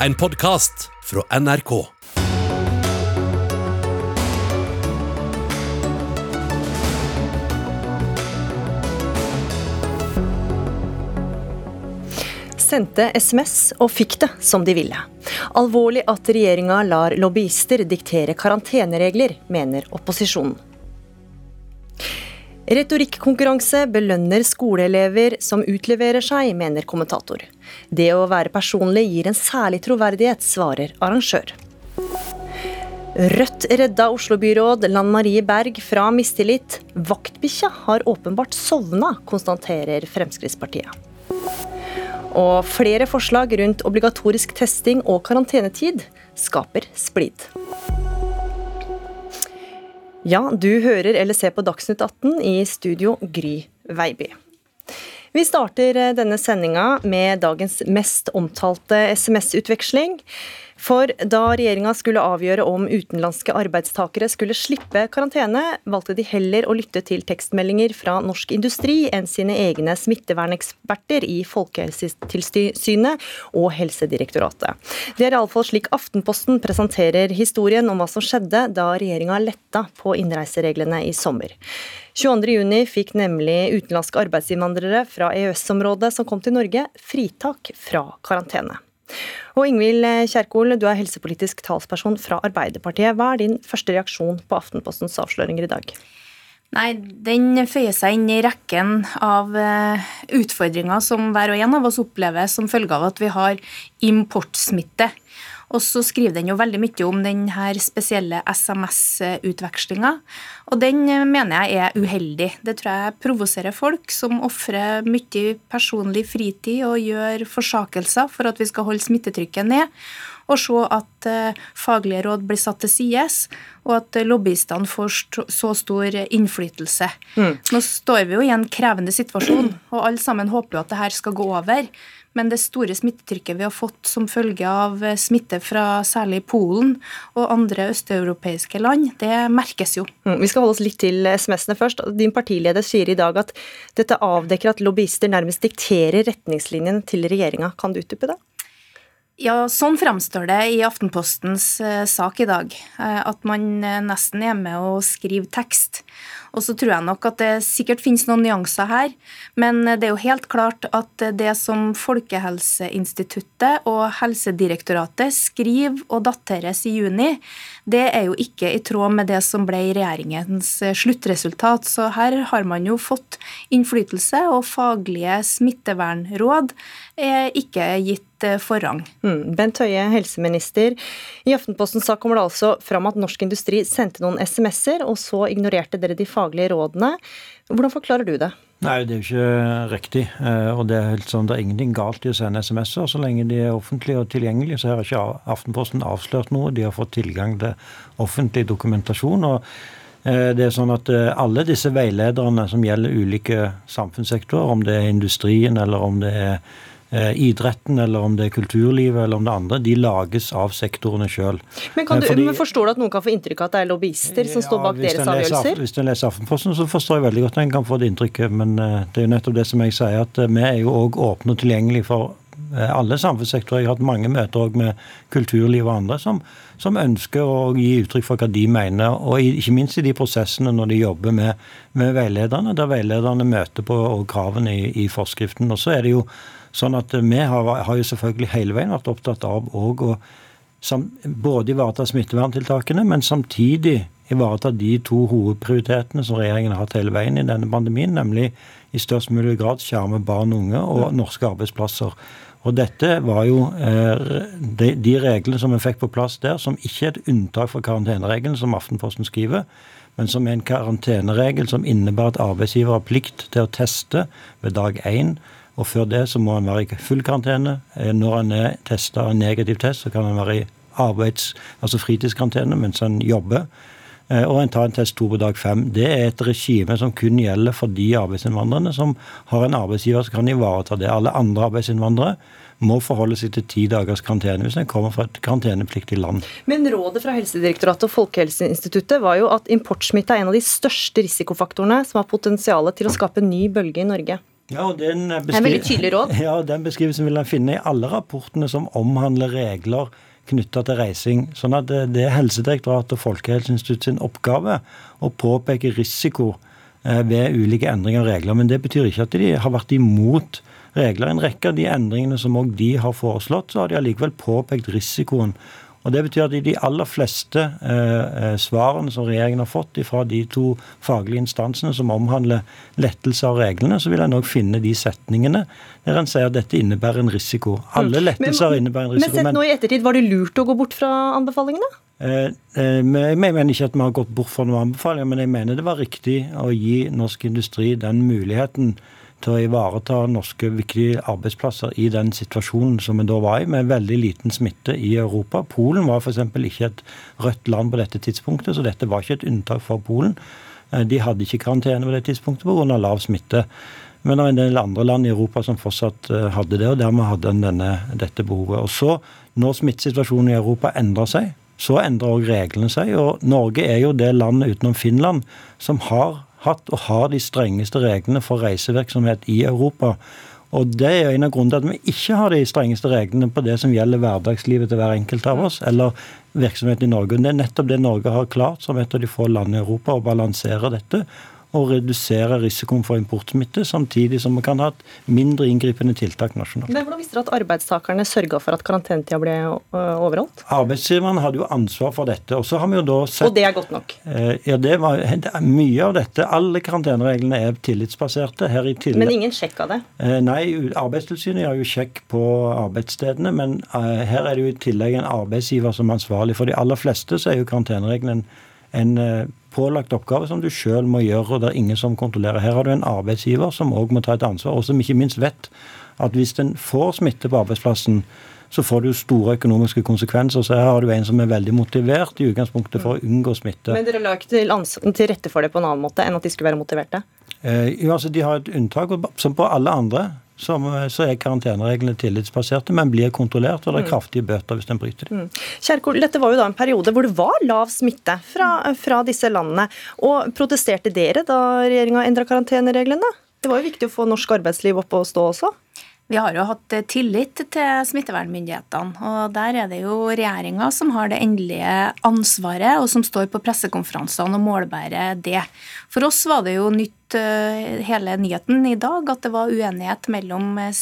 en podkast fra NRK. Sendte SMS og fikk det som de ville. Alvorlig at regjeringa lar lobbyister diktere karanteneregler, mener opposisjonen. Retorikkonkurranse belønner skoleelever som utleverer seg, mener kommentator. Det å være personlig gir en særlig troverdighet, svarer arrangør. Rødt redda Oslo-byråd Lan Marie Berg fra mistillit. Vaktbikkja har åpenbart sovna, konstaterer Fremskrittspartiet. Og flere forslag rundt obligatorisk testing og karantenetid skaper splid. Ja, du hører eller ser på Dagsnytt 18 i studio Gry Veiby. Vi starter denne sendinga med dagens mest omtalte SMS-utveksling. For da regjeringa skulle avgjøre om utenlandske arbeidstakere skulle slippe karantene, valgte de heller å lytte til tekstmeldinger fra Norsk Industri enn sine egne smitteverneksperter i Folkehelsetilsynet og Helsedirektoratet. Det er iallfall slik Aftenposten presenterer historien om hva som skjedde da regjeringa letta på innreisereglene i sommer. 22.6 fikk nemlig utenlandske arbeidsinnvandrere fra EØS-området som kom til Norge, fritak fra karantene. Og Ingvild Kjerkol, du er helsepolitisk talsperson fra Arbeiderpartiet. Hva er din første reaksjon på Aftenpostens avsløringer i dag? Nei, Den føyer seg inn i rekken av eh, utfordringer som hver og en av oss opplever som følge av at vi har importsmitte. Og så skriver den jo veldig mye om den her spesielle SMS-utvekslinga. Og den eh, mener jeg er uheldig. Det tror jeg provoserer folk som ofrer mye personlig fritid og gjør forsakelser for at vi skal holde smittetrykket ned. Og se at uh, faglige råd blir satt til sides, og at lobbyistene får så stor innflytelse. Mm. Nå står vi jo i en krevende situasjon, og alle sammen håper jo at det her skal gå over. Men det store smittetrykket vi har fått som følge av smitte fra særlig Polen og andre østeuropeiske land, det merkes jo. Mm, vi skal holde oss litt til SMS-ene først. Din partileder sier i dag at dette avdekker at lobbyister nærmest dikterer retningslinjene til regjeringa. Kan du utdype det? Ja, sånn framstår det i Aftenpostens uh, sak i dag. Uh, at man uh, nesten er med å skrive tekst. Og så tror jeg nok at det sikkert finnes noen nyanser her, men det er jo helt klart at det som Folkehelseinstituttet og Helsedirektoratet skriver og dateres i juni, det er jo ikke i tråd med det som ble regjeringens sluttresultat. Så her har man jo fått innflytelse, og faglige smittevernråd er ikke gitt forrang. Mm. Bent Høie, helseminister. I Aftenposten sak kommer det altså fram at Norsk Industri sendte noen SMS-er, og så ignorerte dere de faglige rådene. Hvordan forklarer du det? Nei, det er jo ikke riktig. Eh, og det er helt sånn, det er ingenting galt i å sende SMS-er så lenge de er offentlige og tilgjengelige. Så har ikke Aftenposten avslørt noe. De har fått tilgang til offentlig dokumentasjon. og eh, det er sånn at eh, Alle disse veilederne som gjelder ulike samfunnssektorer, om det er industrien eller om det er idretten, eller om det er kulturlivet eller om det andre, de lages av sektorene sjøl. Men, du, Fordi, men forstår du at noen kan få inntrykk av at det er lobbyister som ja, står bak deres avgjørelser? Hvis en leser Aftenposten, så forstår jeg veldig godt at en kan få det inntrykket. Men uh, det er jo nettopp det som jeg sier, at vi er jo òg åpne og tilgjengelige for alle samfunnssektorer. Jeg har hatt mange møter også med kulturliv og andre som, som, ønsker å gi uttrykk for hva de mener. Og ikke minst i de prosessene når de jobber med, med veilederne, der veilederne møter på kravene i, i forskriften. Og så er det jo Sånn at vi har, har jo selvfølgelig hele veien vært opptatt av å sam, både ivareta smitteverntiltakene, men samtidig ivareta de to hovedprioritetene som regjeringen har hatt hele veien i denne pandemien, nemlig i størst mulig grad skjerme barn og unge og norske arbeidsplasser. Og dette var jo eh, de, de, reglene som vi fikk på plass der, som ikke er et unntak fra karanteneregelen, som Aftenposten skriver, men som er en karanteneregel som innebærer at arbeidsgiver har plikt til å teste ved dag én og før det så må han være i full karantene. Eh, når han er testa en negativ test, så kan han være i arbeids, altså fritidskarantene mens han jobber. Eh, og en tar en test to på dag fem. Det er et regime som kun gjelder for de arbeidsinnvandrerne som har en arbeidsgiver som kan ivareta det. Alle andre arbeidsinnvandrere må forholde seg til ti dagers karantene hvis en kommer fra et karantenepliktig land. Men rådet fra Helsedirektoratet og Folkehelseinstituttet var jo at importsmitte er en av de største risikofaktorene som har potensial til å skape en ny bølge i Norge. Ja, og den Det er en veldig tydelig råd. Ja, Den beskrivelsen vil en finne i alle rapportene som omhandler regler knytta til reising. Sånn at det, det er Helsedirektoratet og Folkehelseinstituttet sin oppgave å påpeke risiko eh, ved ulike endringer av regler. Men det betyr ikke at de har vært imot regler. En rekke av de endringene som òg de har foreslått, så har de allikevel påpekt risikoen og Det betyr at i de aller fleste eh, eh, svarene som regjeringen har fått fra de to faglige instansene som omhandler lettelse av reglene, så vil en òg finne de setningene der en sier at dette innebærer en risiko. Alle mm. lettelser men, innebærer en risiko. Men sett nå i ettertid, var det lurt å gå bort fra anbefalingene? Eh, eh, jeg mener ikke at vi har gått bort fra noen anbefalinger, men jeg mener det var riktig å gi norsk industri den muligheten til å ivareta norske viktige arbeidsplasser i den situasjonen som vi da var i, med veldig liten smitte i Europa. Polen var f.eks. ikke et rødt land på dette tidspunktet, så dette var ikke et unntak for Polen. Eh, de hadde ikke karantene på det tidspunktet pga. lav smitte. Men det var en del andre land i Europa som fortsatt eh, hadde det, og dermed hadde en denne, dette behovet. Og så, når smittesituasjonen i Europa endrer seg, så endrer òg reglene seg. Og Norge er jo det landet utenom Finland som har hatt og har de strengeste reglene for reisevirksomhet i Europa. Og Det er en av grunnene til at vi ikke har de strengeste reglene på det som gjelder hverdagslivet til hver enkelt av oss, eller virksomheten i Norge. Og Det er nettopp det Norge har klart som et av de få landene i Europa, å balansere dette og redusere risikoen for importsmitte, samtidig som vi kan ha et mindre inngripende tiltak nasjonalt. Men Hvordan visste dere at arbeidstakerne sørga for at karantenetida ble overholdt? Arbeidsgiverne hadde jo ansvar for dette. Og så har vi jo da sett... Og det er godt nok? Eh, ja, det var mye av dette. Alle karantenereglene er tillitsbaserte. her i tillegg... Men ingen sjekk av det? Eh, nei, Arbeidstilsynet gjør jo sjekk på arbeidsstedene, men eh, her er det jo i tillegg en arbeidsgiver som er ansvarlig. For de aller fleste så er jo karantenereglene en, en pålagt oppgave som du sjøl må gjøre, og det er ingen som kontrollerer. Her har du en arbeidsgiver som òg må ta et ansvar, og som ikke minst vet at hvis en får smitte på arbeidsplassen, så får du store økonomiske konsekvenser. Så her har du en som er veldig motivert i utgangspunktet for å unngå smitte. Men dere la ikke til, til rette for det på en annen måte enn at de skulle være motiverte? Eh, jo, altså De har et unntak, som på alle andre som, så er karantenereglene tillitsbaserte, men blir kontrollert, og det er mm. kraftige bøter hvis en bryter dem. Mm. Kjerkol, dette var jo da en periode hvor det var lav smitte fra, fra disse landene. og Protesterte dere da regjeringa endra karantenereglene? Det var jo viktig å få norsk arbeidsliv opp og stå også? Vi har jo hatt tillit til smittevernmyndighetene. og Der er det jo regjeringa som har det endelige ansvaret, og som står på pressekonferansene og målbærer det. For oss var det jo nytt Eh, hele nyheten i dag at det var uenighet mellom eh,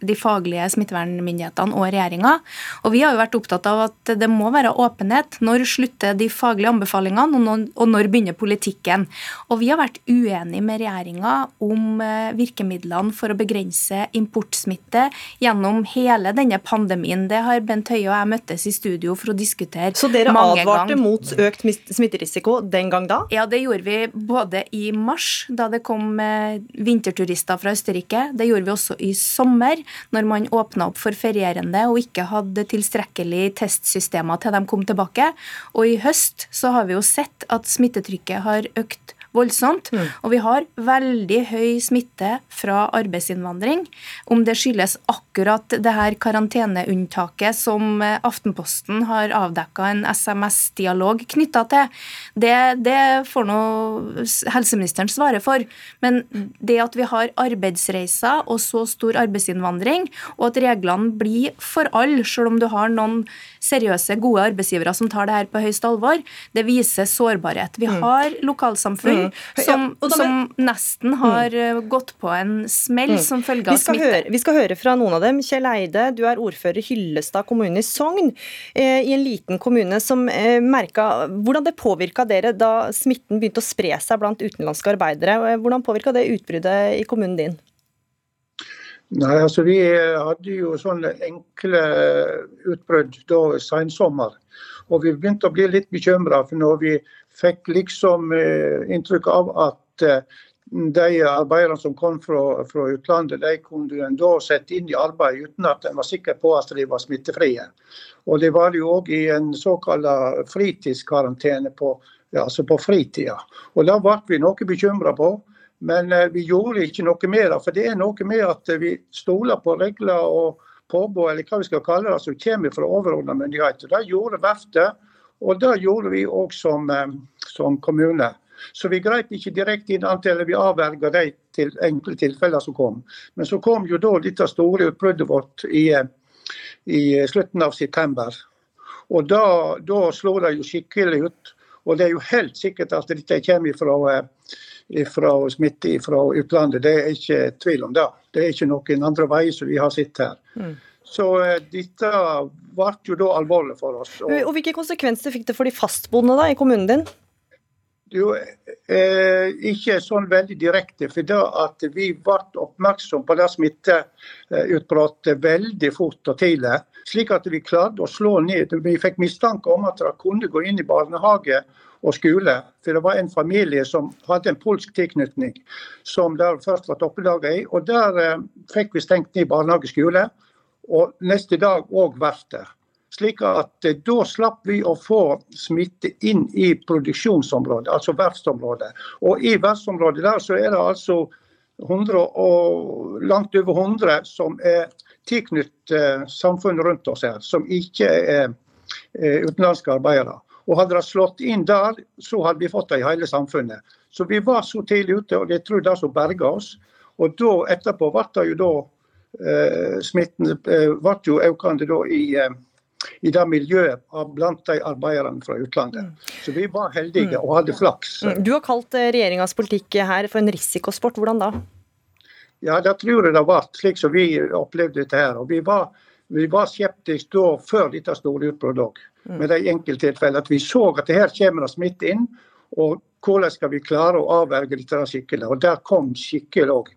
de faglige smittevernmyndighetene og regjeringa. Og vi har jo vært opptatt av at det må være åpenhet. Når slutter de faglige anbefalingene, og når begynner politikken? Og vi har vært uenige med regjeringa om eh, virkemidlene for å begrense importsmitte gjennom hele denne pandemien. Det har Bent Høie og jeg møttes i studio for å diskutere mange ganger. Så dere advarte mot økt smitterisiko den gang da? Ja, det gjorde vi både i mars da det kom eh, vinterturister fra Østerrike. Det gjorde vi også i sommer, når man åpna opp for ferierende og ikke hadde tilstrekkelig testsystemer til de kom tilbake. Og i høst så har vi jo sett at smittetrykket har økt voldsomt. Mm. Og vi har veldig høy smitte fra arbeidsinnvandring. Om det skyldes akkurat det her karanteneunntaket som eh, Aftenposten har avdekka en SMS-dialog knytta til, det, det får nå helseministeren svare for. Men det at vi har arbeidsreiser og så stor arbeidsinnvandring, og at reglene blir for alle, selv om du har noen seriøse, gode arbeidsgivere som tar det her på høyst alvor, det viser sårbarhet. Vi mm. har lokalsamfunn mm. som, ja, som, nesten har mm. gått på en smell mm. som følge av smitte. Høre, vi skal høre fra noen av dem. Kjell Eide, du er ordfører i Hyllestad kommune i Sogn. Eh, I en liten kommune som eh, merka hvordan det påvirka dere da smitten begynte å spre seg blant utenlandske arbeidere. Eh, hvordan påvirka det utbruddet i kommunen din? Nei, altså Vi hadde jo sånne enkle utbrudd da sensommer. Og vi begynte å bli litt bekymra, når vi fikk liksom eh, inntrykk av at eh, de arbeiderne som kom fra, fra, utlandet, de kunne en da sette inn i arbeid uten at en var sikker på at de var smittefrie. Og Det var jo òg i en såkalt fritidskarantene på, ja, altså på fritida. Og Da ble vi noe bekymra på. Men eh, vi gjorde ikke noe med det. For det er noe med at vi stoler på regler og påbud, eller hva vi skal kalle det, som kommer fra overordna myndigheter. Det gjorde verftet, og det gjorde vi òg som, eh, som, kommune. Så vi grep ikke direkte inn antallet vi avverga de til enkle tilfeller som kom. Men så kom jo da dette store utbruddet vårt i, i slutten av september. Og da, da slår det jo skikkelig ut. Og det er jo helt sikkert at dette kommer fra, fra smitte fra utlandet. Det er ikke tvil om det. Det er ikke noen andre veier som vi har sett her. Mm. Så eh, dette ble jo da alvorlig for oss. Og, og Hvilke konsekvenser fikk det for de fastboende da, i kommunen din? Jo, eh, ikke sånn veldig direkte. For da at vi ble oppmerksom på det smitteutbruddet veldig fort og tidlig. Slik at vi klarte å slå ned. Vi fikk mistanke om at det kunne gå inn i barnehage og skole. For det var en familie som hadde en polsk tilknytning, som der først var oppdaga i. Og der eh, fikk vi stengt ned barnehage og skole og neste dag òg verftet. Slik at eh, Da slapp vi å få smitte inn i produksjonsområdet, altså verftsområdet. Og I verftsområdet der så er det altså 100 og langt over 100 som er tilknyttet eh, samfunnet rundt oss her, som ikke er utenlandske arbeidere. Og Hadde det slått inn der, så hadde vi fått det i hele samfunnet. Så vi var så tidlig ute, og jeg tror det som berga oss. Og da etterpå ble det jo da Eh, smitten eh, ble jo økende da i, eh, i det miljøet blant de arbeiderne fra utlandet. Mm. Så vi var heldige og hadde flaks. Mm. Du har kalt regjeringas politikk her for en risikosport. Hvordan da? Ja, det tror jeg det ble, slik som vi opplevde dette her. Og vi var, vi var skeptiske da før dette store utbruddet òg, mm. med de enkelttilfellene. At vi så at det her kommer det smitte inn. Og hvordan skal vi klare å avverge dette skikkelig? Og der kom skikkelig òg.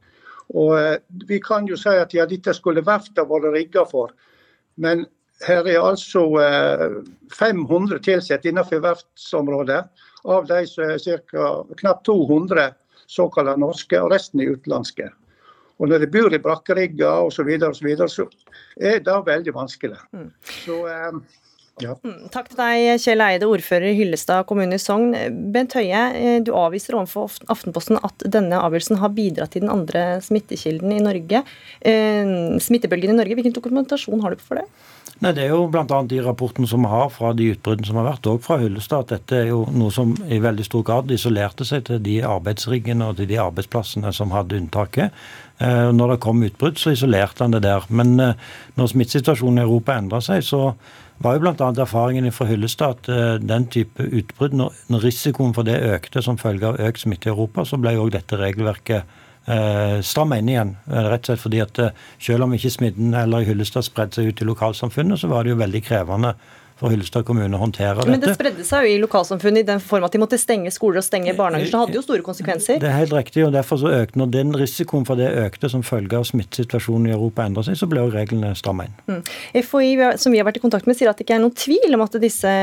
Og eh, Vi kan jo si at ja, dette skulle verftene vært rigga for. Men her er altså 500 eh, ansatte innenfor verftsområdet. Av de så er ca. knapt 200 såkalte norske, og resten er utenlandske. Og når de bor i brakkerigger osv., så, videre, og så, videre, så er det veldig vanskelig. Mm. Så eh, ja. Mm, takk til deg, Kjell Eide, ordfører i Hyllestad kommune i Sogn. Bent Høie, eh, du avviser overfor Aftenposten at denne avgjørelsen har bidratt til den andre smittekilden i Norge, eh, smittebølgen i Norge. Hvilken dokumentasjon har du for det? Nei, Det er jo bl.a. de rapportene som vi har fra de utbruddene som har vært, og fra Hyllestad, at dette er jo noe som i veldig stor grad isolerte seg til de arbeidsriggene og til de arbeidsplassene som hadde unntaket. Eh, når det kom utbrudd, så isolerte han det der. Men når smittesituasjonen i Europa endra seg, så var jo bl.a. erfaringen fra Hyllestad at uh, den type utbrudd, når, risikoen for det økte som følge av økt smitte i Europa, så ble jo dette regelverket stramma strammet inn igjen. Uh, rett og slett fordi at selv om ikke smitten eller Hyllestad spredde seg ut i lokalsamfunnet, så var det jo veldig krevende for Hyllestad kommune å håndtere dette. Men det spredde seg jo i lokalsamfunnet i den form at de måtte stenge skoler og stenge barnehager. Så det hadde jo store konsekvenser. Det er helt riktig, og derfor så økte Når den risikoen for det økte som følge av smittesituasjonen i Europa endra seg, så ble jo reglene stramma inn. Mm. FHI, som vi har vært i kontakt med, sier at det ikke er noen tvil om at disse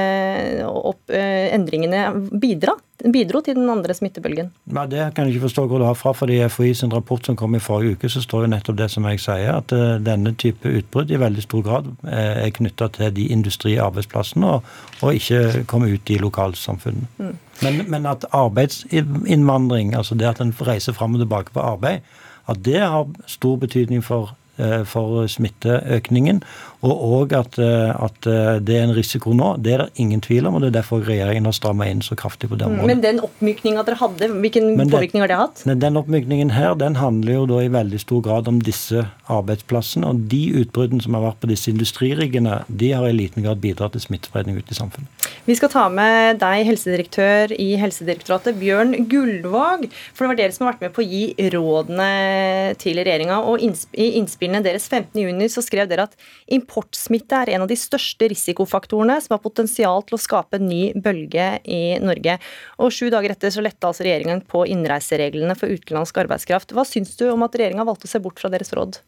opp, eh, endringene bidrar bidro til den andre smittebølgen? Ja, det kan jeg ikke forstå hvor du har fra. fordi I FHI sin rapport som kom i forrige uke, så står jo nettopp det som jeg sier, at uh, denne type utbrudd i veldig stor grad uh, er knytta til de industriarbeidsplassene, og, og, ikke kommer ut i lokalsamfunnene. Mm. Men, men, at arbeidsinnvandring, altså det at en reiser fram og tilbake på arbeid, at det har stor betydning for Eh, for smitteøkningen. Og òg at, eh, at, eh, det er en risiko nå, det er det ingen tvil om. og Det er derfor regjeringen har stramma inn så kraftig på det mm, området. Men den oppmykninga dere hadde, hvilken den, påvirkning har det hatt? Den oppmykningen her, den handler jo da i veldig stor grad om disse arbeidsplassene. Og de utbruddene som har vært på disse industririggene, de har i liten grad bidratt til smittespredning ute i samfunnet. Vi skal ta med deg, helsedirektør i Helsedirektoratet, Bjørn Gullvåg. For det var dere som har vært med på å gi rådene til regjeringa. Og i innspillene deres 15.6 så skrev dere at importsmitte er en av de største risikofaktorene som har potensial til å skape en ny bølge i Norge. Og Sju dager etter så letta altså regjeringen på innreisereglene for utenlandsk arbeidskraft. Hva syns du om at regjeringa valgte å se bort fra deres råd?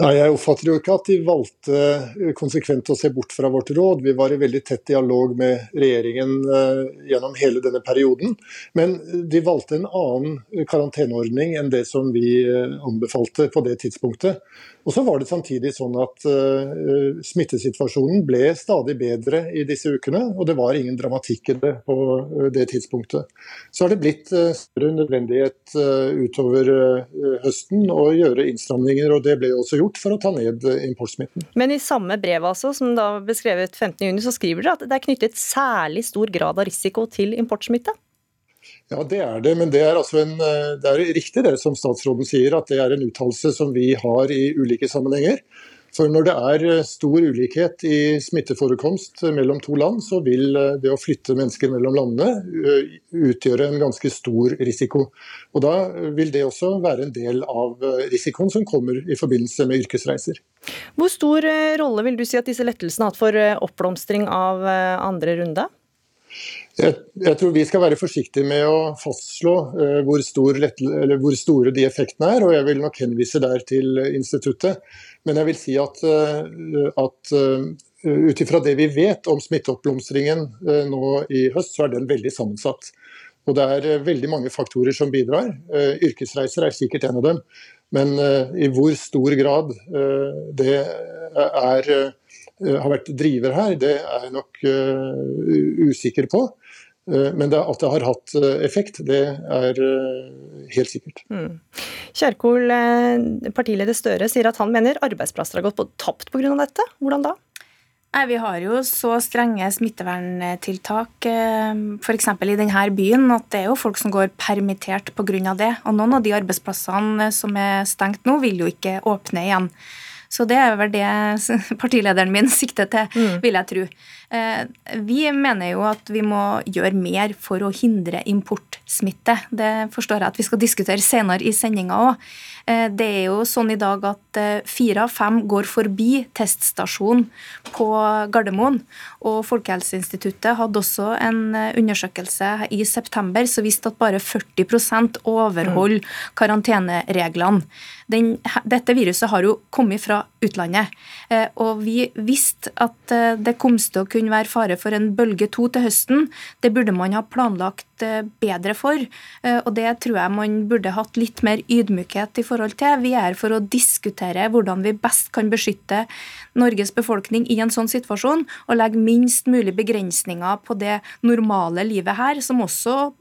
Nei, Jeg oppfatter jo ikke at de valgte eh, konsekvent å se bort fra vårt råd. Vi var i veldig tett dialog med regjeringen eh, gjennom hele denne perioden. Men de valgte en annen karanteneordning enn det som vi eh, anbefalte på det tidspunktet. Og så var det samtidig sånn at smittesituasjonen ble stadig bedre i disse ukene, og det var ingen dramatikk i det på det tidspunktet. Så har det blitt større nødvendighet utover høsten å gjøre innstramninger, og det ble også gjort for å ta ned importsmitten. Men i samme brev altså, som da beskrevet 15.6, så skriver dere at det er knyttet særlig stor grad av risiko til importsmitte? Ja, det er det. Men det er, altså en, eh, det er riktig det som statsråden sier, at det er en uttalelse som vi har i ulike sammenhenger. For når det er eh, stor ulikhet i smitteforekomst mellom to land, så vil eh, det å flytte mennesker mellom landene utgjøre en ganske stor risiko. Og Da vil det også være en del av risikoen som kommer i forbindelse med yrkesreiser. Hvor stor rolle vil du si at disse lettelsene har hatt for oppblomstring av andre runde? Jeg, jeg, tror vi skal være forsiktige med å fastslå uh, hvor, stor hvor, store de effektene er, og jeg vil nok henvise der til instituttet. Men jeg vil si at, uh, at uh, ut ifra det vi vet om smitteoppblomstringen nå i høst, så er den veldig sammensatt. Og det er veldig mange faktorer som bidrar. yrkesreiser er sikkert en av dem. Men i hvor stor grad det er Eh, har vært driver her, det er jeg nok uh, usikker på. Uh, men det, at det har hatt effekt, det er helt sikkert. Mm. Kjerkol, partileder Støre, sier at han mener arbeidsplasser har gått på tapt pga. dette. Hvordan da? Nei, Vi har jo så strenge smitteverntiltak f.eks. i denne byen at det er jo folk som går permittert pga. det. Og noen av de arbeidsplassene som er stengt nå, vil jo ikke åpne igjen. Så det er vel det partilederen min sikter til, mm. vil jeg tro. Eh, vi mener jo at vi må gjøre mer for å hindre importsmitte. Det forstår jeg at vi skal diskutere senere i sendinga òg. Eh, det er jo sånn i dag at eh, fire av fem går forbi teststasjonen på Gardermoen. Og Folkehelseinstituttet hadde også en undersøkelse i september som viste at bare 40 overholder mm. karantenereglene. Den, dette viruset har jo kommet fra utlandet. Og vi visste at det kom til å kunne være fare for en bølge to til høsten. Det burde man ha planlagt eh, bedre for, eh, og det tror jeg man burde hatt litt mer ydmykhet i forhold til. Vi er her for å diskutere hvordan vi best kan beskytte Norges befolkning i en sånn situasjon, og legge minst mulig begrensninger på det normale livet her, som også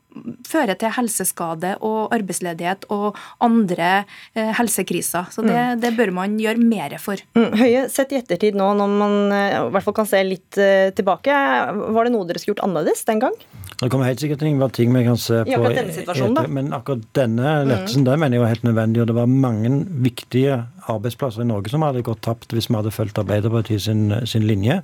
fører til helseskade og arbeidsledighet og andre eh, helsekriser. Så det, mm. det, bør man gjøre mer for. Mm. Høie, sett i ettertid nå, når man eh, i hvert fall kan se litt eh, tilbake, var det noe dere skulle gjort annerledes den gang? Det kommer helt sikkert til å være ting vi kan se på. I akkurat denne situasjonen, da. Men akkurat denne lettelsen, mm. der mener jeg var helt nødvendig. Og det var mange viktige arbeidsplasser i Norge som hadde gått tapt hvis vi hadde fulgt Arbeiderpartiet sin, sin linje.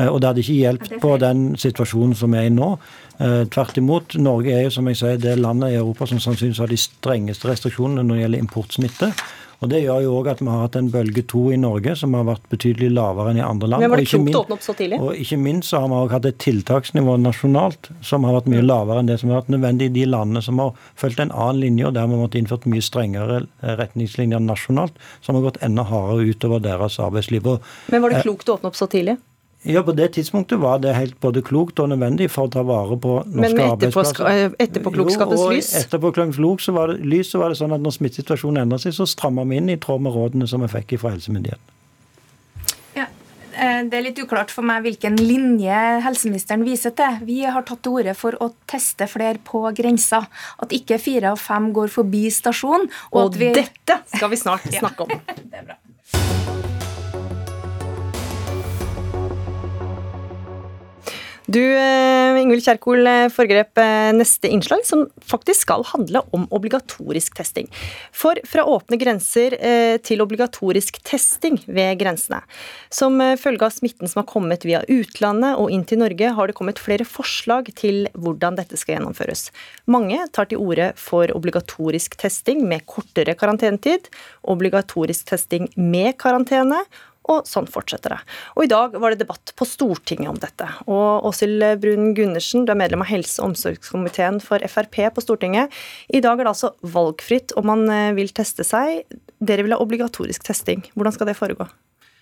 Eh, og det hadde ikke hjulpet på den situasjonen som er i nå. Eh, tvert imot. Norge er jo som jeg sier, det landet i Europa som sannsynligvis har de strengeste restriksjonene når det gjelder importsmitte. Og Det gjør jo òg at vi har hatt en bølge to i Norge som har vært betydelig lavere enn i andre land. Men Var det klokt å åpne opp så tidlig? Og ikke minst så har vi òg hatt et tiltaksnivå nasjonalt som har vært mye lavere enn det som har vært nødvendig i de landene som har fulgt en annen linje, og der vi måttet innført mye strengere retningslinjer nasjonalt, som har gått enda hardere utover deres arbeidsliv. Men var det klokt å åpne opp så tidlig? Ja, På det tidspunktet var det helt både klokt og nødvendig for å ta vare på norske arbeidsplasser. Men etterpåklokskapens lys? Etterpåklokskapens så var det, lys så var det sånn at når smittesituasjonen endret seg, så stramma vi inn i tråd med rådene som vi fikk fra helsemyndighetene. Ja, eh, det er litt uklart for meg hvilken linje helseministeren viser til. Vi har tatt til orde for å teste flere på grensa. At ikke fire av fem går forbi stasjonen. Og, og vi... dette skal vi snart snakke om. det er bra. Du, eh, Ingvild Kjerkol, eh, foregrep eh, neste innslag, som faktisk skal handle om obligatorisk testing. For fra åpne grenser til obligatorisk testing ved grensene. Som følge av smitten som har kommet via utlandet og inn til Norge, har det kommet flere forslag til hvordan dette skal gjennomføres. Mange tar til orde for obligatorisk testing med kortere karantenetid, obligatorisk testing med karantene og sånn fortsetter det. Og I dag var det debatt på Stortinget om dette. Og Åshild Brun Gundersen, du er medlem av helse- og omsorgskomiteen for Frp på Stortinget. I dag er det altså valgfritt om man eh, vil teste seg. Dere vil ha obligatorisk testing. Hvordan skal det foregå?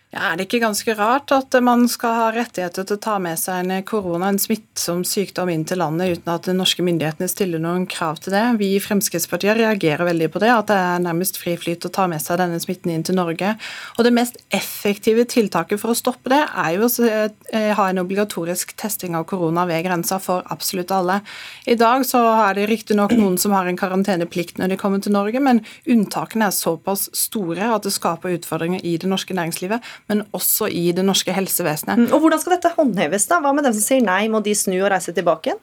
Ja, er det ikke ganske rart at man skal ha rettigheter til å ta med seg en korona, en smittsom sykdom, inn til landet uten at de norske myndighetene stiller noen krav til det? Vi i Fremskrittspartiet reagerer veldig på det, at det er nærmest fri flyt å ta med seg denne smitten inn til Norge. Og Det mest effektive tiltaket for å stoppe det, er jo å eh, ha en obligatorisk testing av korona ved grensa for absolutt alle. I dag så er det riktignok noen som har en karanteneplikt når de kommer til Norge, men unntakene er såpass store at det skaper utfordringer i det norske næringslivet men også i det norske helsevesenet. Mm, og Hvordan skal dette håndheves? da? Hva med dem som sier nei, må de snu og reise tilbake igjen?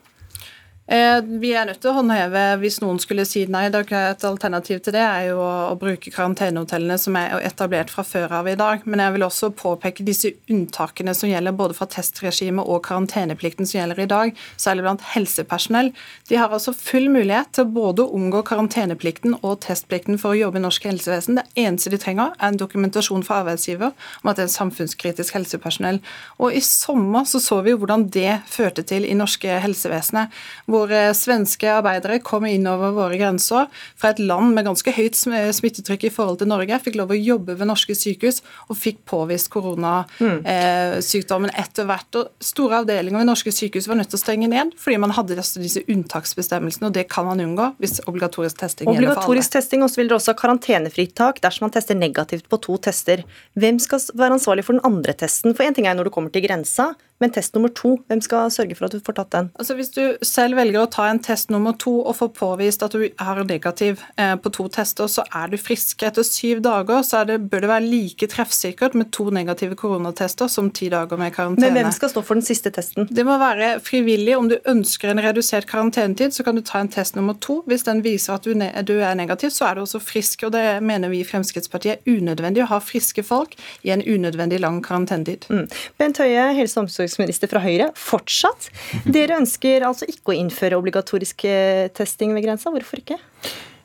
Eh, vi er nødt til å håndheve hvis noen skulle si nei. Et alternativ til det er jo å, bruke karantenehotellene som er etablert fra før av i dag. Men jeg vil også påpeke disse unntakene som gjelder både fra testregimet og karanteneplikten som gjelder i dag, særlig blant helsepersonell. De har altså full mulighet til både å omgå karanteneplikten og testplikten for å jobbe i norsk helsevesen. Det eneste de trenger, er en dokumentasjon fra arbeidsgiver om at det er samfunnskritisk helsepersonell. Og I sommer så, så vi hvordan det førte til i norske helsevesenet hvor eh, svenske arbeidere kom inn over våre grenser fra et land med ganske høyt smittetrykk i forhold til Norge, fikk lov å jobbe ved norske sykehus og fikk påvist koronasykdommen mm. etter hvert. Og store avdelinger ved norske sykehus var nødt til å stenge ned fordi man hadde disse unntaksbestemmelsene, og det kan man unngå hvis obligatorisk testing obligatorisk gjelder for alle. Obligatorisk testing, og så vil dere også ha karantenefritak dersom man tester negativt på to tester. Hvem skal være ansvarlig for den andre testen? For én ting er når du kommer til grensa, men test nummer to, hvem skal sørge for at du får tatt den? Altså Hvis du selv velger å ta en test nummer to og får påvist at du er negativ eh, på to tester, så er du frisk. Etter syv dager så det, bør det være like treffsikkert med to negative koronatester som ti dager med karantene. Men hvem skal stå for den siste testen? Det må være frivillig. Om du ønsker en redusert karantenetid, så kan du ta en test nummer to. Hvis den viser at du, du er negativ, så er du også frisk. og Det mener vi i Fremskrittspartiet er unødvendig å ha friske folk i en unødvendig lang karantenetid. Mm. Bent Høie, helse- og omsorgsminister fra Høyre, fortsatt. Dere ønsker altså ikke å innføre obligatorisk eh, testing ved grensa. Hvorfor ikke?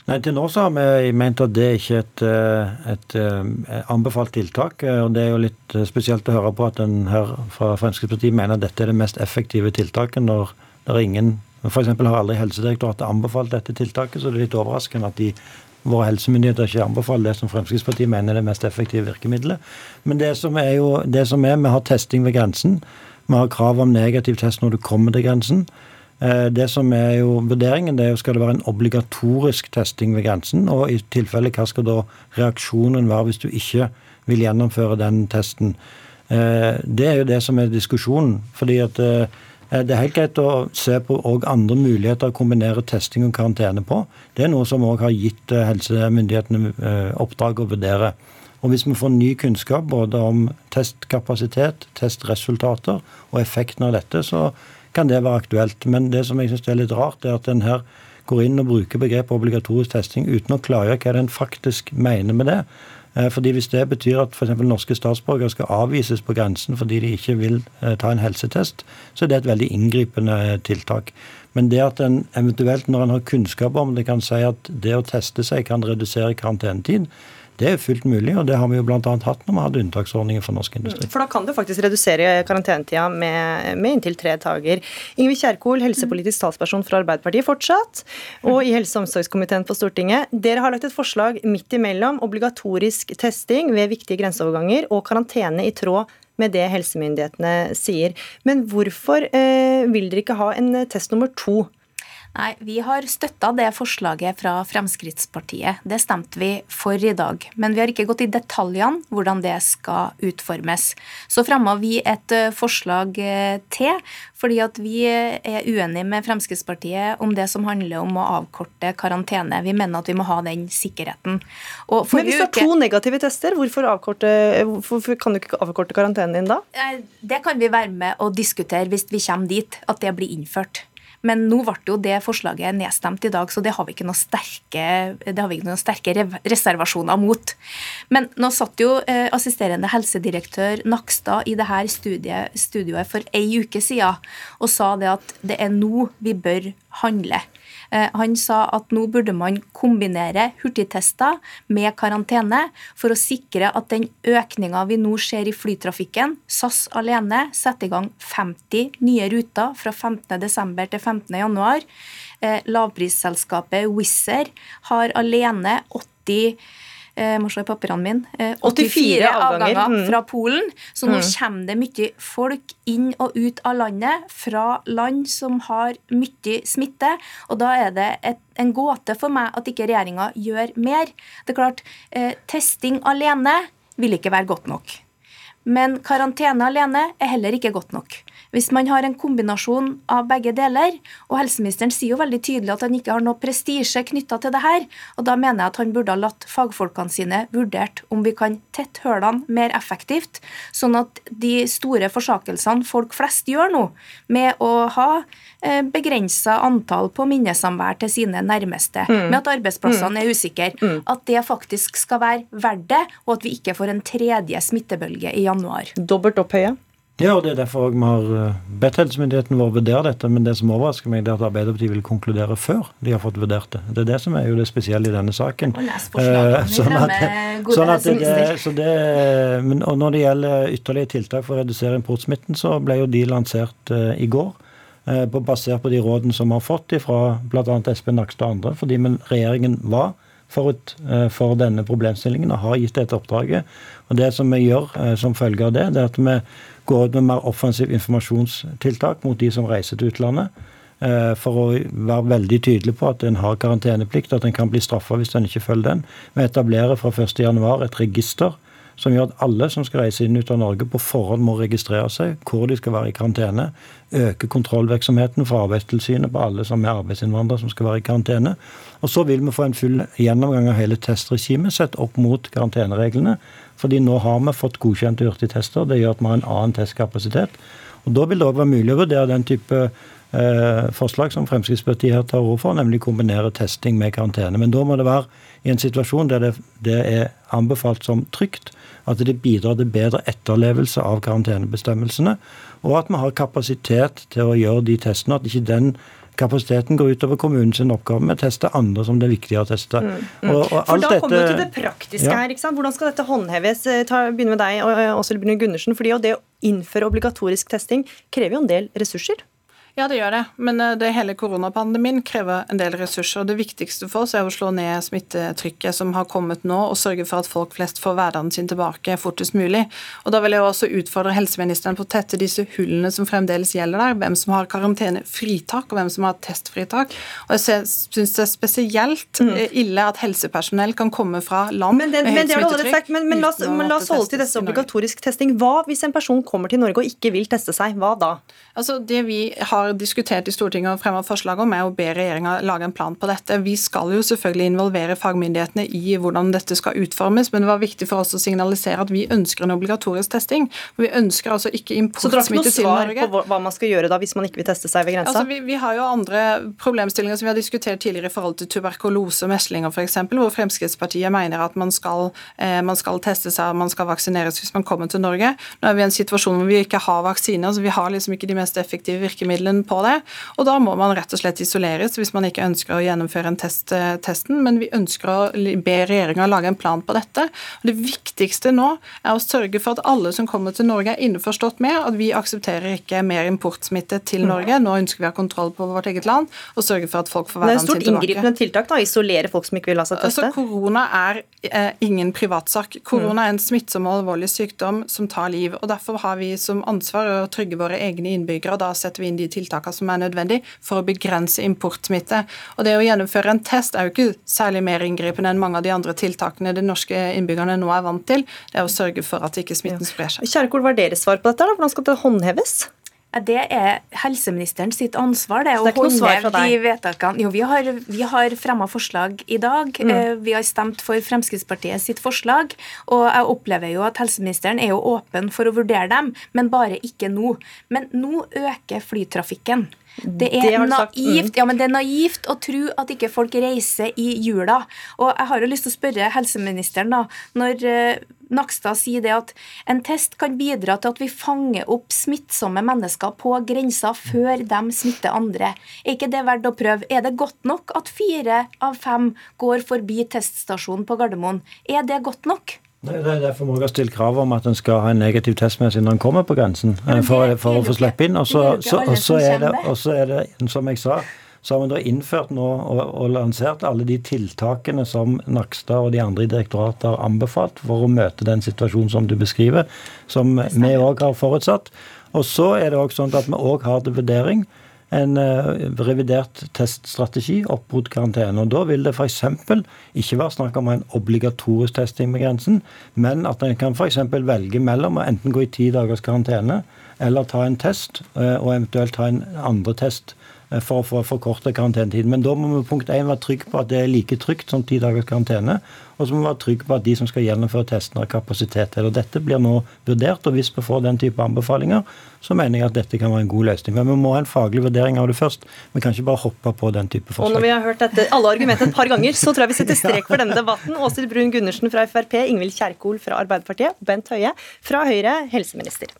Nei, Til nå så har vi ment at det ikke er et, eh, et, eh, anbefalt tiltak. og Det er jo litt spesielt å høre på at en her fra Fremskrittspartiet mener at dette er det mest effektive tiltaket, når det er ingen F.eks. har aldri Helsedirektoratet anbefalt dette tiltaket, så det er litt overraskende at de våre helsemyndigheter ikke anbefaler det som Fremskrittspartiet mener er det mest effektive virkemidlet. Men det som er jo, det som er, vi har testing ved grensen. Vi har krav om negativ test når du kommer til grensen. Eh, det som er jo vurderingen, det er jo skal det være en obligatorisk testing ved grensen. Og i tilfelle hva skal da reaksjonen være hvis du ikke vil gjennomføre den testen. Eh, det er jo det som er diskusjonen. fordi at eh, det er helt greit å se på andre muligheter å kombinere testing og karantene på. Det er noe som òg har gitt helsemyndighetene oppdrag å vurdere. Og Hvis vi får ny kunnskap både om testkapasitet, testresultater og effekten av dette, så kan det være aktuelt. Men det som jeg synes er litt rart, er at en her går inn og bruker begrepet obligatorisk testing uten å klargjøre hva en faktisk mener med det. Eh, fordi Hvis det betyr at f.eks. norske statsborgere skal avvises på grensen fordi de ikke vil eh, ta en helsetest, så er det et veldig inngripende eh, tiltak. Men det at en eventuelt, når en har kunnskap om det, kan si at det å teste seg kan redusere karantenetid, det er fullt mulig, og det har vi jo bl.a. hatt når vi hadde unntaksordninger for norsk industri. For da kan du faktisk redusere karantenetida med, med inntil tre dager. Ingvild Kjerkol, helsepolitisk talsperson for Arbeiderpartiet fortsatt, og i helse- og omsorgskomiteen på Stortinget. Dere har lagt et forslag midt imellom obligatorisk testing ved viktige grenseoverganger og karantene i tråd med det helsemyndighetene sier. Men hvorfor eh, vil dere ikke ha en test nummer to? Nei, Vi har støtta det forslaget fra Fremskrittspartiet. Det stemte vi for i dag. Men vi har ikke gått i detaljene hvordan det skal utformes. Så fremma vi et eh, forslag eh, til, fordi at vi er uenige med Fremskrittspartiet om det som handler om å avkorte karantene. Vi mener at vi må ha den sikkerheten. Men hvis du har to negative tester, hvorfor, hvorfor, kan du ikke avkorte karantenen din da? Det kan vi være med og diskutere hvis vi kommer dit at det blir innført. Men nå ble jo det forslaget nedstemt i dag, så det har vi ikke noen sterke, ikke noen sterke reservasjoner mot. Men nå satt jo eh, assisterende helsedirektør Nakstad i dette studiet, studioet for ei uke siden og sa det at det er nå vi bør handle. Eh, han sa at nå burde man kombinere hurtigtester med karantene for å sikre at den økninga vi nå ser i flytrafikken SAS alene setter i gang 50 nye ruter fra 15.12. til 15.1. Eh, lavprisselskapet Wizz Air har alene 80 må se i papirene mine, 84 avganger, avganger fra Polen. Så nå mm. kommer det mye folk inn og ut av landet fra land som har mye smitte. Og da er det et, en gåte for meg at ikke regjeringa gjør mer. Det er klart, eh, testing alene vil ikke være godt nok. Men karantene alene er heller ikke godt nok. Hvis man har en kombinasjon av begge deler, og helseministeren sier jo veldig tydelig at han ikke har noe prestisje knytta til det her, og da mener jeg at han burde ha latt fagfolkene sine vurdert om vi kan tette hullene mer effektivt, sånn at de store forsakelsene folk flest gjør nå, med å ha eh, begrensa antall på minnesamvær til sine nærmeste, mm. med at arbeidsplassene mm. er usikre, mm. at det faktisk skal være verdt det, og at vi ikke får en tredje smittebølge i januar. Dobbelt opp høye? Ja, og det er derfor vi har eh, bedt helsemyndigheten vår vurdere dette. Men det som overrasker meg, er at Arbeiderpartiet vil konkludere før de har fått vurdert det. Det er det som er jo det spesielle i denne saken. Og eh, sånn at, sånn at det, så det, men, og Når det gjelder ytterligere tiltak for å redusere importsmitten, så ble jo de lansert uh, i går. Uh, basert på de rådene som vi har fått fra bl.a. Espen Nakstad og andre. Fordi regjeringen var forut for denne problemstillingen og har gitt dette oppdraget. Og Det som vi gjør som følge av det, det er at vi gå ut med mer offensiv informasjonstiltak mot de som reiser til utlandet. Eh, for å være veldig tydelig på at en har karanteneplikt, at en kan bli straffa hvis en ikke følger den. Vi etablerer fra 1.1 et register som gjør at alle som skal reise inn ut av Norge, på forhånd må registrere seg hvor de skal være i karantene. Øke kontrollvirksomheten for Arbeidstilsynet på alle som er arbeidsinnvandrere som skal være i karantene. Og så vil vi få en full gjennomgang av hele testregimet sett opp mot karantenereglene. Fordi nå har vi fått godkjente hurtigtester. Det gjør at vi har en annen testkapasitet. Og Da vil det òg være mulig å vurdere den type eh, forslag som Fremskrittspartiet her tar ord for, nemlig kombinere testing med karantene. Men da må det være i en situasjon der det, det er anbefalt som trygt, at det bidrar til bedre etterlevelse av karantenebestemmelsene, og at vi har kapasitet til å gjøre de testene. At ikke den kapasiteten går utover kommunens oppgave med å teste andre som det er viktig å teste. Mm, mm. Og, og For Da kommer vi til det praktiske ja. her. ikke sant? Hvordan skal dette håndheves? Eh, ta, med deg, Åshild Brune Gundersen. fordi Det å innføre obligatorisk testing krever jo en del ressurser? Ja, det gjør det. Men eh, det hele koronapandemien krever en del ressurser. Det viktigste for oss er å slå ned smittetrykket som har kommet nå, og sørge for at folk flest får hverdagen sin tilbake fortest mulig. Og Da vil jeg også utfordre helseministeren på å tette disse hullene som fremdeles gjelder der. Hvem som har karantenefritak, og hvem som har testfritak. Og Jeg syns det er spesielt mm. Eh, ille at helsepersonell kan komme fra land men det, med høyt smittetrykk. Men, men, la, oss, men la oss holde til dette obligatorisk testing. Hva hvis en person kommer til Norge og ikke vil teste seg? Hva da? Altså, det vi har diskutert i Stortinget og fremmet forslag om, er å be regjeringa lage en plan på dette. Vi skal jo selvfølgelig involvere fagmyndighetene i hvordan dette skal utformes, men det var viktig for oss å signalisere at vi ønsker en obligatorisk testing. Vi ønsker altså ikke importsmitte til Norge. Så dere har ikke noe svar på hva man skal gjøre da hvis man ikke vil teste seg ved grensa? Altså, vi, vi, har jo andre problemstillinger som vi har diskutert tidligere i forhold til tuberkulose og meslinger f.eks., hvor Fremskrittspartiet mener at man skal, eh, man skal teste seg og man skal vaksineres hvis man kommer til Norge. Nå er vi i en situasjon hvor vi ikke har vaksiner, så vi har liksom ikke de mest effektive virkemidlene på det. Og da må man rett og slett isoleres hvis man ikke ønsker å gjennomføre en test, eh, testen. Men vi ønsker å be regjeringa lage en plan på dette. Og det viktigste nå er å sørge for at alle som kommer til Norge, er innforstått med at vi aksepterer ikke mer importsmitte til Norge. Nå ønsker vi å ha kontroll på vårt eget land og sørge for at folk får hverdagen sin tilbake. Det er et stort inngripende tiltak da, isolere folk som ikke vil la seg teste? Altså, korona er eh, ingen privatsak. Korona er en smittsom og alvorlig sykdom som tar liv. og Derfor har vi som ansvar å trygge våre egne innbyggere. Og Da setter vi inn de tiltakene som er nødvendig for å begrense importsmitte. Og Det å gjennomføre en test er jo ikke særlig mer inngripende enn mange av de andre tiltakene de norske innbyggerne nå er vant til. Det er å sørge for at ikke smitten sprer seg. Kjerkol, hva er deres svar på dette? Da? Hvordan skal det håndheves? Det er helseministeren sitt ansvar det, å håndheve de vedtakene. Jo, vi har, vi har fremma forslag i dag. Mm. Eh, vi har stemt for Fremskrittspartiet sitt forslag. Og jeg opplever jo at helseministeren er jo åpen for å vurdere dem, men bare ikke nå. Men nå øker flytrafikken. Det er, det naivt, mm. ja, men det er naivt å tro at ikke folk reiser i jula. Og jeg har jo lyst til å spørre helseministeren, da, når uh, Nakstad sier det at en test kan bidra til at vi fanger opp smittsomme mennesker på grensa før de smitter andre. Er ikke det verdt å prøve? Er det godt nok at fire av fem går forbi teststasjonen på Gardermoen? Er det godt nok? Det er derfor vi har stilt krav om at en skal ha en negativ test med seg når en kommer på grensen. For, for å få slippe inn. Og så er, det, som jeg sa, så har vi da innført nå og, og, lansert alle de tiltakene som Nakstad og de andre i direktoratet har anbefalt for å møte den situasjonen som du beskriver, som vi òg har forutsatt. Og så er det òg sånn at vi òg har til vurdering en revidert teststrategi opp mot karantene. Og Da vil det f.eks. ikke være snakk om en obligatorisk testing med grensen, men at en kan f.eks. velge mellom å enten gå i ti dagers karantene eller ta en test, og eventuelt ta en andre test Eh, for å få forkorte karantenetiden. Men da må vi punkt 1 være trygge på at det er like trygt som ti dagers karantene. Og så må vi være trygge på at de som skal gjennomføre testene, har kapasitet til det. Dette blir nå vurdert, og hvis vi får den type anbefalinger, så mener jeg at dette kan være en god løsning. Men vi må ha en faglig vurdering av det først. Vi kan ikke bare hoppe på den type forslag. Og når vi har hørt dette, alle argumentene et par ganger, så tror jeg vi setter strek for denne debatten. Åshild Brun Gundersen fra Frp, Ingvild Kjerkol fra Arbeiderpartiet, Bent Høie fra Høyre, helseminister.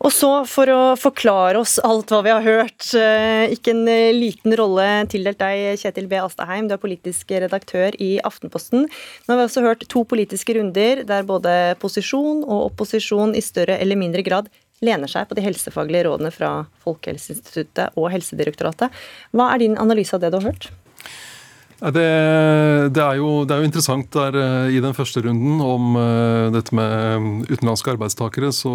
Og så, for å forklare oss alt hva vi har hørt, eh, ikke en eh, liten rolle tildelt deg, Kjetil B. Astaheim, du er politisk redaktør i Aftenposten. Nå har vi også hørt to politiske runder der både posisjon og opposisjon i større eller mindre grad lener seg på de helsefaglige rådene fra Folkehelseinstituttet og Helsedirektoratet. Hva er din analyse av det du har hørt? Det, det, er jo, det, er jo, interessant der eh, i den første runden om uh, dette med utenlandske arbeidstakere, så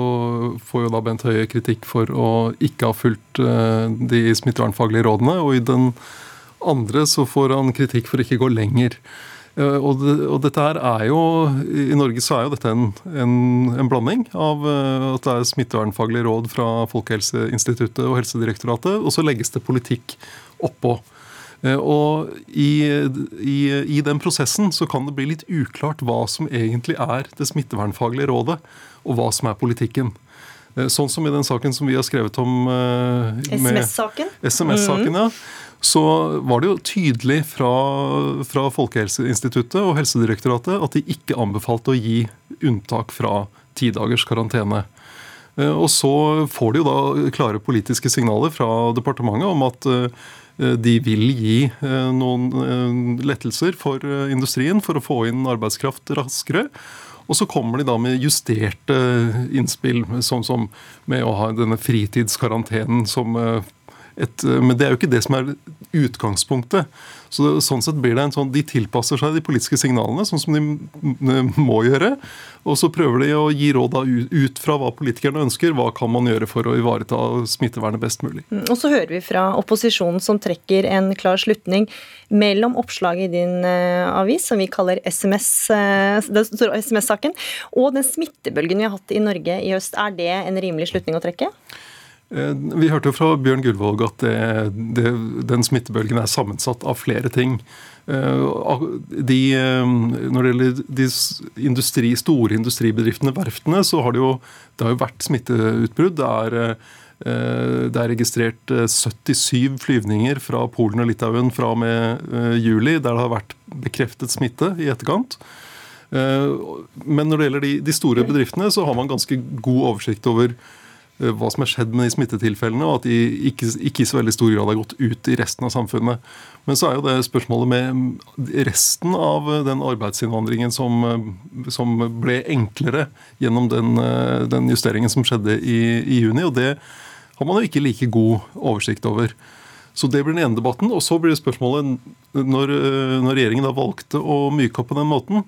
får jo da Bent Høie kritikk for å ikke ha fulgt de smittevernfaglige rådene. Og i den andre så får han kritikk for å ikke gå lenger. Og, det, og, dette her er jo I Norge så er jo dette en, en, en blanding av at det er smittevernfaglige råd fra Folkehelseinstituttet og Helsedirektoratet, og så legges det politikk oppå. Eh, og i, i, i, den prosessen så kan det bli litt uklart hva som egentlig er det smittevernfaglige rådet, og hva som er politikken. Eh, sånn som i den saken som vi har skrevet om eh, SMS-saken. SMS-saken, mm. ja. Så var det jo tydelig fra, fra Folkehelseinstituttet og Helsedirektoratet at de ikke anbefalte å gi unntak fra ti dagers karantene. Og så får de jo da klare politiske signaler fra departementet om at Eh, de vil gi eh, noen eh, lettelser for industrien for å få inn arbeidskraft raskere. Og så kommer de da med justerte innspill, sånn som med å ha denne fritidskarantenen som et, Men det er jo ikke det som er utgangspunktet. Så Sånn sett blir det en sånn, De tilpasser seg de politiske signalene, sånn som de må gjøre. Og så prøver de å gi råd ut fra hva politikerne ønsker. Hva kan man gjøre for å ivareta smittevernet best mulig. Mm, og så hører vi fra opposisjonen som trekker en klar slutning mellom oppslaget i din uh, avis, som vi kaller SMS, eh, SMS-saken, og den smittebølgen vi har hatt i Norge i høst. Er det en rimelig slutning å trekke? Eh, vi hørte jo fra Bjørn Gullvåg at det, det, den smittebølgen er sammensatt av flere ting. Eh, de, eh, når det gjelder de industri, store industribedriftene, verftene, så har det jo, det har jo vært smitteutbrudd. Det er, det er registrert 77 flyvninger fra Polen og Litauen fra og med juli, der det har vært bekreftet smitte i etterkant. Men når det gjelder de, de store bedriftene, så har man ganske god oversikt over hva som er skjedd med de smittetilfellene, og at de ikke, ikke, i så veldig stor grad har gått ut i resten av samfunnet. Men så er jo det spørsmålet med resten av den arbeidsinnvandringen som, eh, som ble enklere gjennom den, eh, den, justeringen som skjedde i, i juni. Og det har man jo ikke like god oversikt over. Så det blir den ene debatten. Og så blir det spørsmålet, når, når regjeringen da valgte å myke opp på den måten,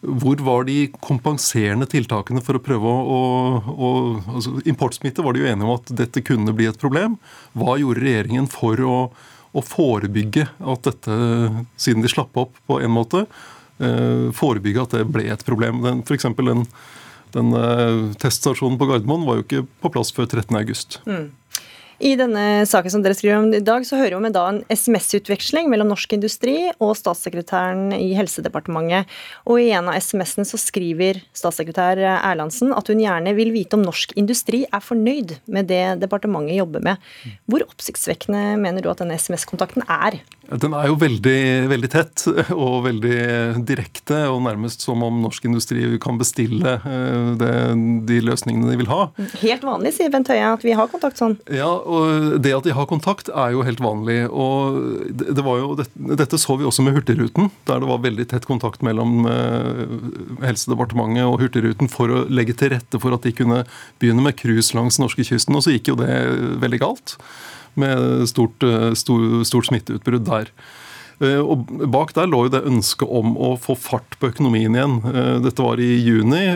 hvor var de kompenserende tiltakene for å prøve å, å altså Importsmitte var de jo enige om at dette kunne bli et problem. Hva gjorde regjeringen for å, å forebygge at dette, siden de slapp opp på en måte, eh, forebygge at det ble et problem? Den, for den, den eh, teststasjonen på Gardermoen var jo ikke på plass før 13.8. Mm. I denne saken som dere skriver om i dag, så hører vi da en SMS-utveksling mellom Norsk Industri og statssekretæren i Helsedepartementet. Og i en av SMS-ene så skriver statssekretær Erlandsen at hun gjerne vil vite om Norsk Industri er fornøyd med det departementet jobber med. Hvor oppsiktsvekkende mener du at denne SMS-kontakten er? Den er jo veldig, veldig, tett og veldig direkte, og nærmest som om norsk industri kan bestille eh, det, de løsningene de vil ha. Helt vanlig, sier Bent Høie, at vi har kontakt sånn. Ja, og det at de har kontakt er jo helt vanlig. og det, var jo, Dette så vi også med Hurtigruten, der det var veldig tett kontakt mellom eh, Helsedepartementet og Hurtigruten for å legge til rette for at de kunne begynne med cruise langs norskekysten, og så gikk jo det veldig galt med stort, eh, stort, stort smitteutbrudd der. Og Bak der lå jo det ønsket om å få fart på økonomien igjen. Dette var i juni.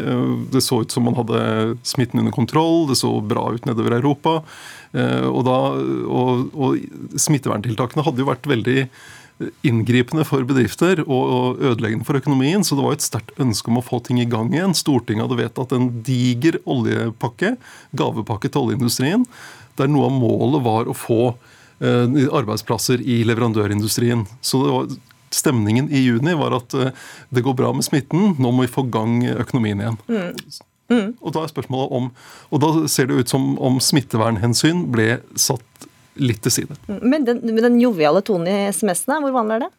Det så ut som man hadde smitten under kontroll, det så bra ut nedover Europa. Og, da, og, og smitteverntiltakene hadde jo vært veldig inngripende for bedrifter og ødeleggende for økonomien. Så det var et sterkt ønske om å få ting i gang igjen. Stortinget hadde vedtatt en diger oljepakke, gavepakke til oljeindustrien, der noe av målet var å få eh, arbeidsplasser i leverandørindustrien. Så var, stemningen i juni var at eh, det går bra med smitten, nå må vi få gang økonomien igjen. Mm. Mm. Og da er spørsmålet om, og da ser det ut som om smittevernhensyn ble satt litt til side. Men den, den joviale tonen i SMS-ene, hvor vanlig er det?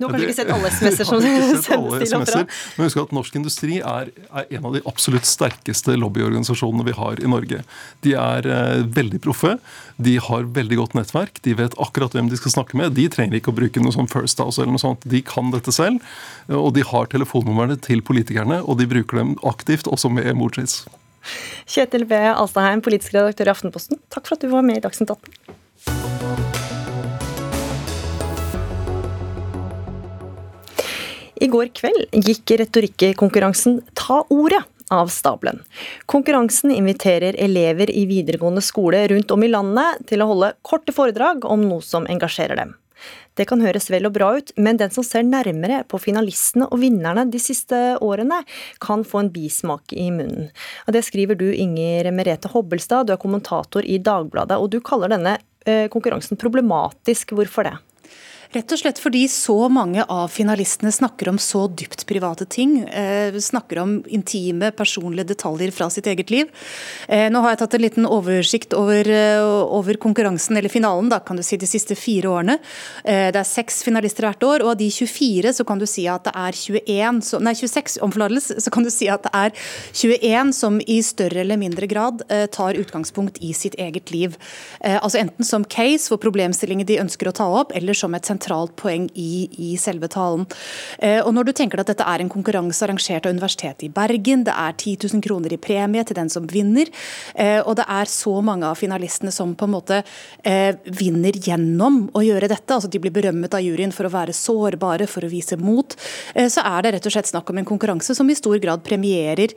Du har kanskje det, ikke sett alle SMS-er som sendes til oppdrag? Men husk at Norsk Industri er, er, en av de absolutt sterkeste lobbyorganisasjonene vi har i Norge. De er eh, veldig proffe, de har veldig godt nettverk, de vet akkurat hvem de skal snakke med. De trenger ikke å bruke noe sånn First House eller noe sånt. De kan dette selv. Og de har telefonnumrene til politikerne, og de bruker dem aktivt, også med emojis. Kjetil B. Alstaheim, politisk redaktør i Aftenposten, takk for at du var med i Dagsnytt 18. I går kveld gikk retorikkonkurransen Ta ordet av stabelen. Konkurransen inviterer elever i videregående skole rundt om i landet til å holde korte foredrag om noe som engasjerer dem. Det kan høres vel og bra ut, men den som ser nærmere på finalistene og vinnerne de siste årene, kan få en bismak i munnen. Og det skriver du, Inger Merete Hobbelstad, du er kommentator i Dagbladet, og du kaller denne eh, konkurransen problematisk. Hvorfor det? Rett og slett fordi så mange av finalistene snakker om så dypt private ting. Eh, snakker om intime, personlige detaljer fra sitt eget liv. Eh, nå har jeg tatt en liten oversikt over, eh, over, konkurransen, eller finalen, da kan du si de siste fire årene. Det er seks finalister hvert år, og av de 24 så kan du si at det er 21, så, nei 26 om så kan du si at det er 21 som i større eller mindre grad tar utgangspunkt i sitt eget liv. Altså enten som case for problemstillinger de ønsker å ta opp, eller som et sentralt poeng i, i selve talen. Eh, og når du tenker at dette er en konkurranse arrangert av Universitetet i Bergen, det er 10 000 kroner i premie til den som vinner, eh, og det er så mange av finalistene som på en måte eh, vinner gjennom å gjøre dette, altså de blir berømmet av juryen for å være sårbare, for å vise mot, så er det rett og slett snakk om en konkurranse som i stor grad premierer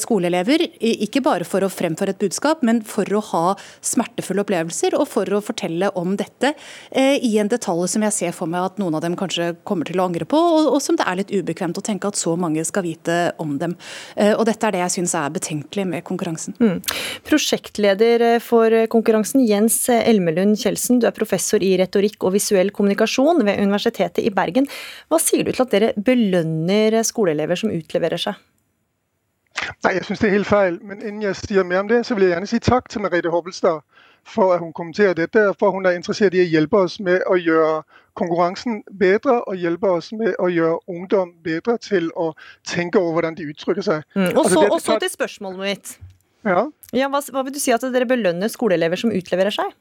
skoleelever, ikke bare for å fremføre et budskap, men for å ha smertefulle opplevelser og for å fortelle om dette i en detalj som jeg ser for meg at noen av dem kanskje kommer til å angre på, og, og som det er litt ubekvemt å tenke at så mange skal vite om dem. Uh, og Dette er det jeg syns er betenkelig med konkurransen. Mm. Prosjektleder for konkurransen, Jens Elmelund Kjeldsen, du er professor i retorikk og visuell kommunikasjon ved Universitetet i Bergen. Hva sier du til at dere belønner skoleelever som utleverer seg? Nei, Jeg syns det er helt feil. Men innen jeg sier mer om det, så vil jeg gjerne si takk til Merete Hobbelstad for at hun kommenterer dette, og for at hun er interessert i å hjelpe oss med å gjøre konkurransen bedre og hjelpe oss med å gjøre ungdom bedre til å tenke over hvordan de uttrykker seg. Mm. Og, altså, så, og, så, til spørsmålet mitt. Ja? Ja, hva, hva, vil du si at dere belønner skoleelever som utleverer seg?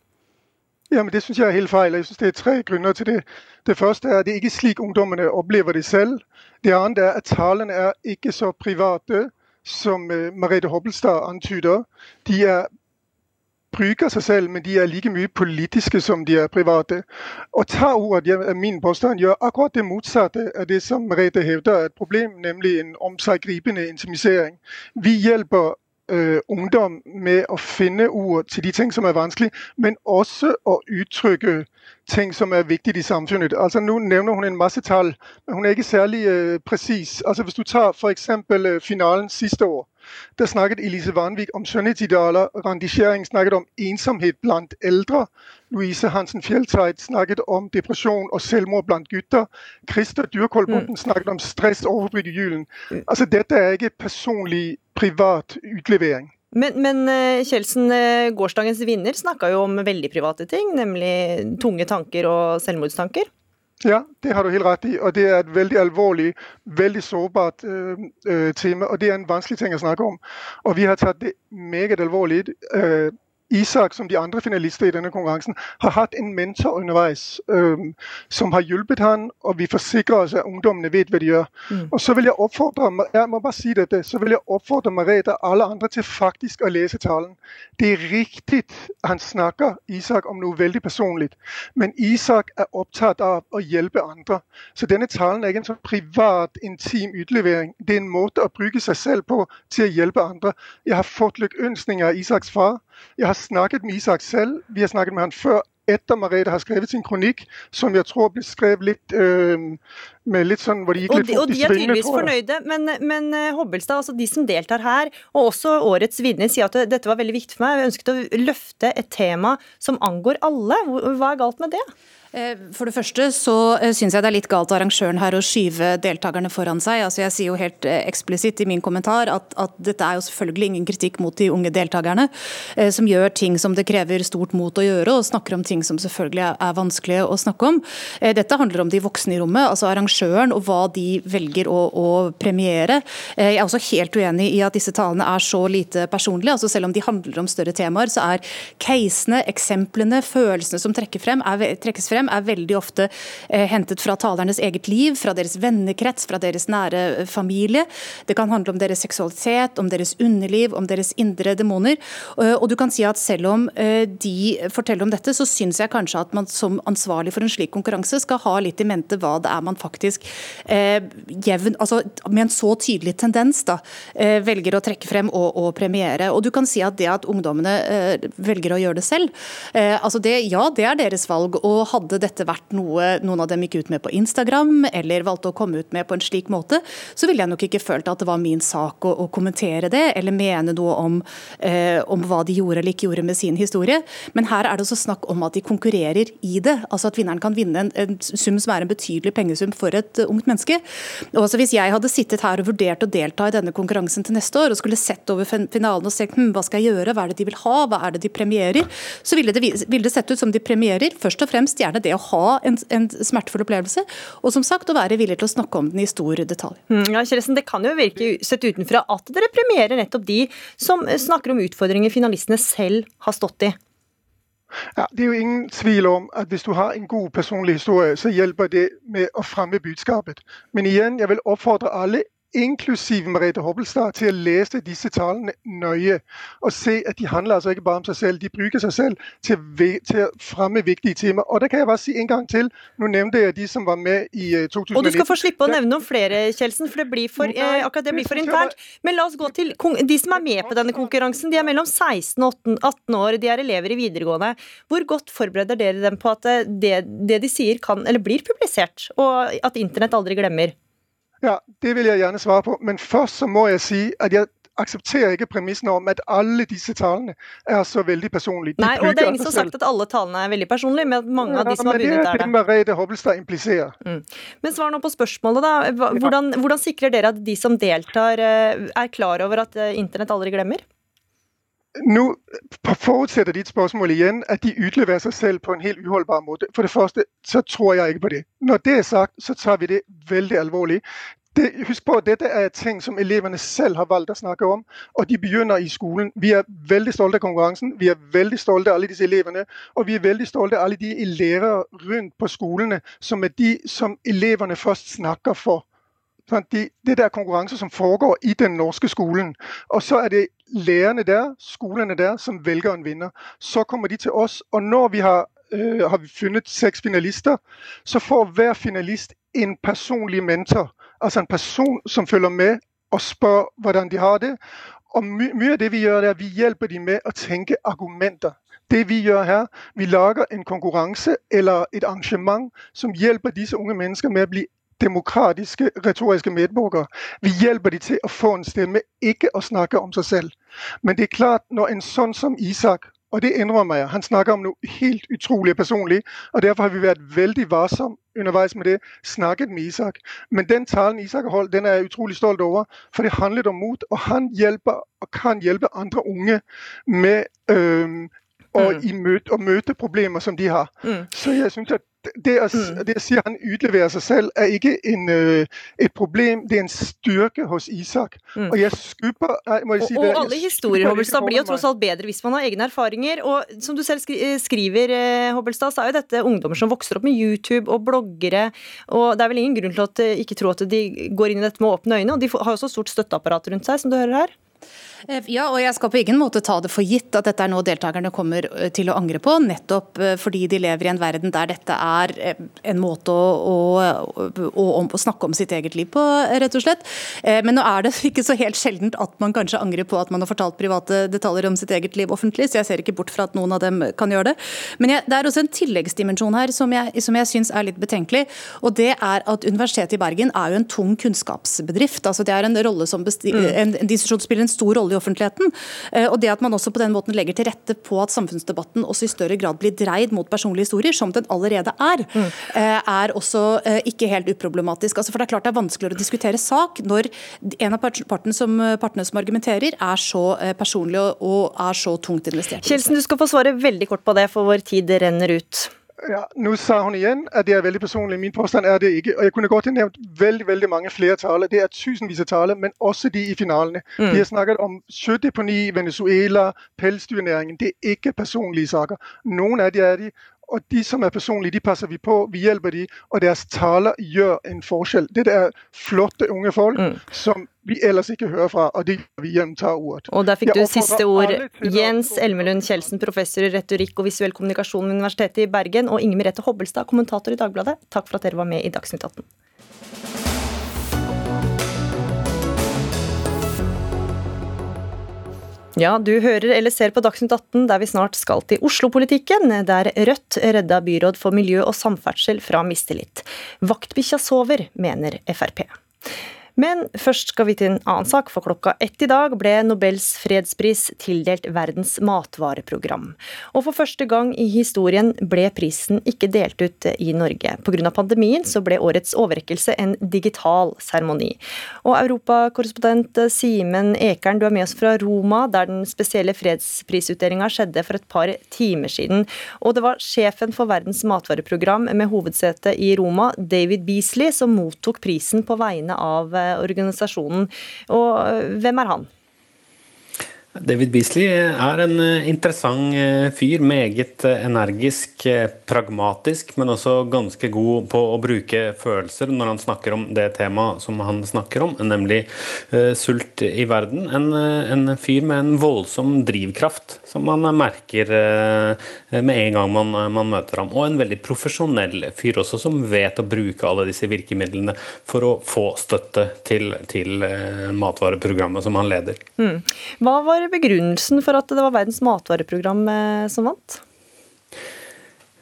Ja, men Det syns jeg er helt feil. Jeg synes Det er tre grunner til det. Det første er at det ikke er slik ungdommene opplever det selv. Det andre er at talene er ikke så private som uh, Merete Hobbelstad antyder. De er bruker seg selv, men de er like mye politiske som de er private. Og ta ordet er min påstand gjør akkurat det motsatte av det som Merete hevder er et problem, nemlig en omseggripende intimisering. Vi hjelper øh, ungdom med å finne ord til de ting som er vanskelig, men også å uttrykke ting som er viktige i samfunnet. Altså Nå nevner hun en masse tall, men hun er ikke særlig øh, presis. Altså Hvis du tar f.eks. Øh, finalen siste år, der snakket Elise Vanvik om skjønnhetsidealer. Randi Schering snakket om ensomhet blant eldre. Louise Hansen Fjelltveit snakket om depresjon og selvmord blant gutter. Christer Dyrkolbonden mm. snakket om stress overbrudd i julen. Mm. Altså, dette er ikke personlig, privat utlevering. Men, men eh, Kjeldsen, eh, gårsdagens vinner snakka jo om veldig private ting, nemlig tunge tanker og selvmordstanker. Ja, det har du helt rett i. Og det er et veldig alvorlig, veldig sårbart uh, tema. Og det er en vanskelig ting å snakke om. Og vi har tatt det meget alvorlig. Uh, Isak, som de andre finalister i denne konkurransen, har hatt en mentor underveis øh, som har hjulpet han, og vi forsikrer oss at ungdommene vet hva de gjør. Mm. Og så vil jeg oppfordre jeg må bare si dette, så vil jeg oppfordre Merete og alle andre til faktisk å lese talen. Det er riktig han snakker Isak om noe veldig personlig, men Isak er opptatt av å hjelpe andre. Så denne talen er ikke en sånn privat, intim utlevering. Det er en måte å bruke seg selv på til å hjelpe andre. Jeg har fått lykkønskninger av Isaks far. Jeg har snakket med Isak selv. Vi har snakket med han før etter Merete har skrevet sin kronikk, som jeg tror ble skrevet litt øh, med litt sånn hvor det gikk litt fort i svingene. Og de er tydeligvis fornøyde, men, men øh, Hobbelstad, altså de som deltar her, og også årets vinner, sier at dette var veldig viktig for meg. Jeg ønsket å løfte et tema som angår alle. Hva er galt med det? Eh, for det første så eh, syns jeg det er litt galt av arrangøren her å skyve deltakerne foran seg. Altså Jeg sier jo helt eh, eksplisitt i min kommentar at, at dette er jo selvfølgelig ingen kritikk mot de unge deltakerne, som gjør ting som det krever stort mot å gjøre, og snakker om ting som selvfølgelig er vanskelig å snakke om. Dette handler om de voksne i rommet, altså arrangøren og hva de velger å, å premiere. Jeg er også helt uenig i at disse talene er så lite personlige. altså Selv om de handler om større temaer, så er casene, eksemplene, følelsene som frem, er, trekkes frem er veldig ofte eh, hentet fra talernes eget liv, fra deres vennekrets, fra deres nære eh, familie. Det kan handle om deres seksualitet, om deres underliv, om deres indre demoner. Eh, og du kan si at selv om eh, de forteller om dette, så syns jeg kanskje at man som ansvarlig for en slik konkurranse skal ha litt i mente hva det er man faktisk eh, jevn, altså med en så tydelig tendens da, eh, velger å trekke frem og, og, premiere. Og du kan si at det at ungdommene velger å gjøre det selv, altså det, ja, det er deres valg. og hadde dette vært noe noen av dem gikk ut med på Instagram, eller valgte å komme ut med på en slik måte, så ville jeg nok ikke følt at det var min sak å, å kommentere det, eller mene noe om, eh, om, hva de gjorde eller ikke gjorde med sin historie. Men her er det også snakk om at de konkurrerer i det. Altså at vinneren kan vinne en, en sum som er en betydelig pengesum for et uh, ungt menneske. Og altså Hvis jeg hadde sittet her og vurdert å delta i denne konkurransen til neste år, og skulle sett over finalen og sett hm, hva skal jeg gjøre, hva er det de vil ha, hva er det de premierer, så ville det, ville det sett ut som de premierer først og fremst gjerne det å ha en, en, smertefull opplevelse, og som sagt å være villig til å snakke om den i stor detalj. Mm, ja, Kjellesen, Det kan jo virke sett utenfra at dere premierer nettopp de som snakker om utfordringer finalistene selv har stått i. Ja, Det er jo ingen tvil om at hvis du har en god personlig historie, så hjelper det med å fremme budskapet. Men igjen, jeg vil oppfordre alle inklusiv Merete Hobbelstad, til å lese disse tallene nøye. Og se at de handler altså ikke bare om seg selv, de bruker seg selv til, til å fremme viktige temaer. Og det kan jeg bare si en gang til. Nå nevnte jeg de som var med i 2019. Eh, og du skal få slippe å nevne noen flere, Kjelsen, for det blir for, eh, akkurat det blir for internt. Men la oss gå til de som er med på denne konkurransen. De er mellom 16 og 18 år, de er elever i videregående. Hvor godt forbereder dere dem på at eh, det, det de sier kan, eller blir publisert, og at internett aldri glemmer? Ja, Det vil jeg gjerne svare på. Men først så må jeg si at jeg aksepterer ikke premissen om at alle disse talene er så veldig personlige. De Nei, og det er ingen som har sagt at alle talene er veldig personlige, men at mange ja, av de som har vunnet, er det. Det er det Merete Hobbelstad impliserer. Mm. Men svar nå på spørsmålet, da. Hvordan, hvordan sikrer dere at de som deltar, eh, er klar over at eh, internett aldri glemmer? Nå forudsætter dit spørsmål igjen at de utleverer seg selv på en helt uholdbar måte. For det første så tror jeg ikke på det. Når det er sagt, så tar vi det veldig alvorlig. Det, husk på at Dette er ting som elevene selv har valgt å snakke om, og de begynner i skolen. Vi er veldig stolte av konkurransen, vi er veldig stolte av alle disse elevene, og vi er veldig stolte av alle de lærere rundt på skolene som er de som elevene først snakker for. De, det er konkurranse som foregår i den norske skolen. Og så er det lærerne der, skolene der, som velger en vinner. Så kommer de til oss, og når vi har, øh, har vi funnet seks finalister, så får hver finalist en personlig mentor. Altså en person som følger med og spør hvordan de har det. Og my mye av det vi gjør, er at vi hjelper dem med å tenke argumenter. Det vi gjør her, vi lager en konkurranse eller et arrangement som hjelper disse unge mennesker med å bli demokratiske, retoriske medborgere. Vi hjelper dem til å få en stemme, ikke å snakke om seg selv. Men det er klart, når en sånn som Isak og det innrømmer jeg. Han snakker om noe helt utrolig personlig. og Derfor har vi vært veldig varsomme underveis med det. Snakket med Isak. Men den talen Isak har holdt, den er jeg utrolig stolt over. For det handlet om mot. Og han hjelper og kan hjelpe andre unge med øh, og, mm. møte, og møte problemer som de har. Mm. Så jeg synes at det å, mm. det å si at han utleverer seg selv, er ikke en, uh, et problem, det er en styrke hos Isak. Mm. Og jeg skubber må jeg si og, det, og alle historier Hobbelstad, blir jo tross alt bedre hvis man har egne erfaringer. Og som du selv eh, skriver, eh, Hobbelstad, så er jo dette ungdommer som vokser opp med YouTube og bloggere. Og det er vel ingen grunn til at ikke tro at de går inn i dette med åpne øyne. Og de har jo så stort støtteapparat rundt seg, som du hører her. Eh, ja, og jeg skal på ingen måte ta det for gitt at dette er noe deltakerne kommer eh, til å angre på, nettopp eh, fordi de lever i en verden der dette er en måte å, å, å, å snakke om sitt eget liv på, rett og slett. Men nå er det ikke så helt sjeldent at man kanskje angrer på at man har fortalt private detaljer om sitt eget liv offentlig, så jeg ser ikke bort fra at noen av dem kan gjøre det. Men jeg, det er også en tilleggsdimensjon her som jeg, som jeg syns er litt betenkelig, og det er at Universitetet i Bergen er jo en tung kunnskapsbedrift. altså Det er en rolle som mm. en, en institusjon spiller en stor rolle i offentligheten. Eh, og det at man også på den måten legger til rette på at samfunnsdebatten også i større grad blir dreid mot personlige historier, som den allerede er, mm. er også eh, ikke helt uproblematisk. Altså, for det er klart det er vanskeligere å diskutere sak når en av partene som, partene som argumenterer, er så personlig og er så tungt investert. Kjelsen, du skal få svare veldig kort på det, for vår tid renner ut. Ja, Nå sa hun igjen at det er veldig personlig. Min påstand er det ikke. Og Jeg kunne godt ha nevnt veldig veldig mange flere taler. Det er tusenvis av taler, men også de i finalene. Mm. Vi har snakket om sjødeponi, Venezuela, pelsdyrnæringen. Det er ikke personlige saker. Noen av de er de, og de som er personlige, de passer vi på. Vi hjelper de, og deres taler gjør en forskjell. Dette er flotte unge folk mm. som vi ellers ikke hører fra, og de vi gjentar ordet. Og der fikk du siste ord. Jens Elmelund Kjeldsen, professor i retorikk og visuell kommunikasjon ved Universitetet i Bergen, og Inger Merete Hobbelstad, kommentator i Dagbladet. Takk for at dere var med i Dagsnytt 18. Ja, du hører eller ser på Dagsnytt 18 der vi snart skal til Oslo-politikken, der Rødt redda byråd for miljø og samferdsel fra mistillit. Vaktbikkja sover, mener Frp. Men først skal vi til en annen sak, for klokka ett i dag ble Nobels fredspris tildelt Verdens matvareprogram. Og for første gang i historien ble prisen ikke delt ut i Norge. Pga. pandemien så ble årets overrekkelse en digital seremoni. Og europakorrespondent Simen Ekern, du er med oss fra Roma, der den spesielle fredsprisutdelinga skjedde for et par timer siden. Og det var sjefen for Verdens matvareprogram med hovedsete i Roma, David Beasley, som mottok prisen på vegne av organisasjonen. Og eh, hvem er han? David Beasley er en eh, interessant eh, fyr. Meget energisk, pragmatisk, men også ganske god på å bruke følelser når han snakker om det temaet som han snakker om, nemlig sult i verden. En, en fyr med en voldsom drivkraft som man merker med en gang man, man, møter ham. Og en veldig profesjonell fyr også, som vet å bruke alle disse virkemidlene for å få støtte til, til eh, matvareprogrammet som han leder. Mm. Hva var begrunnelsen for at det var Verdens matvareprogram eh, som vant?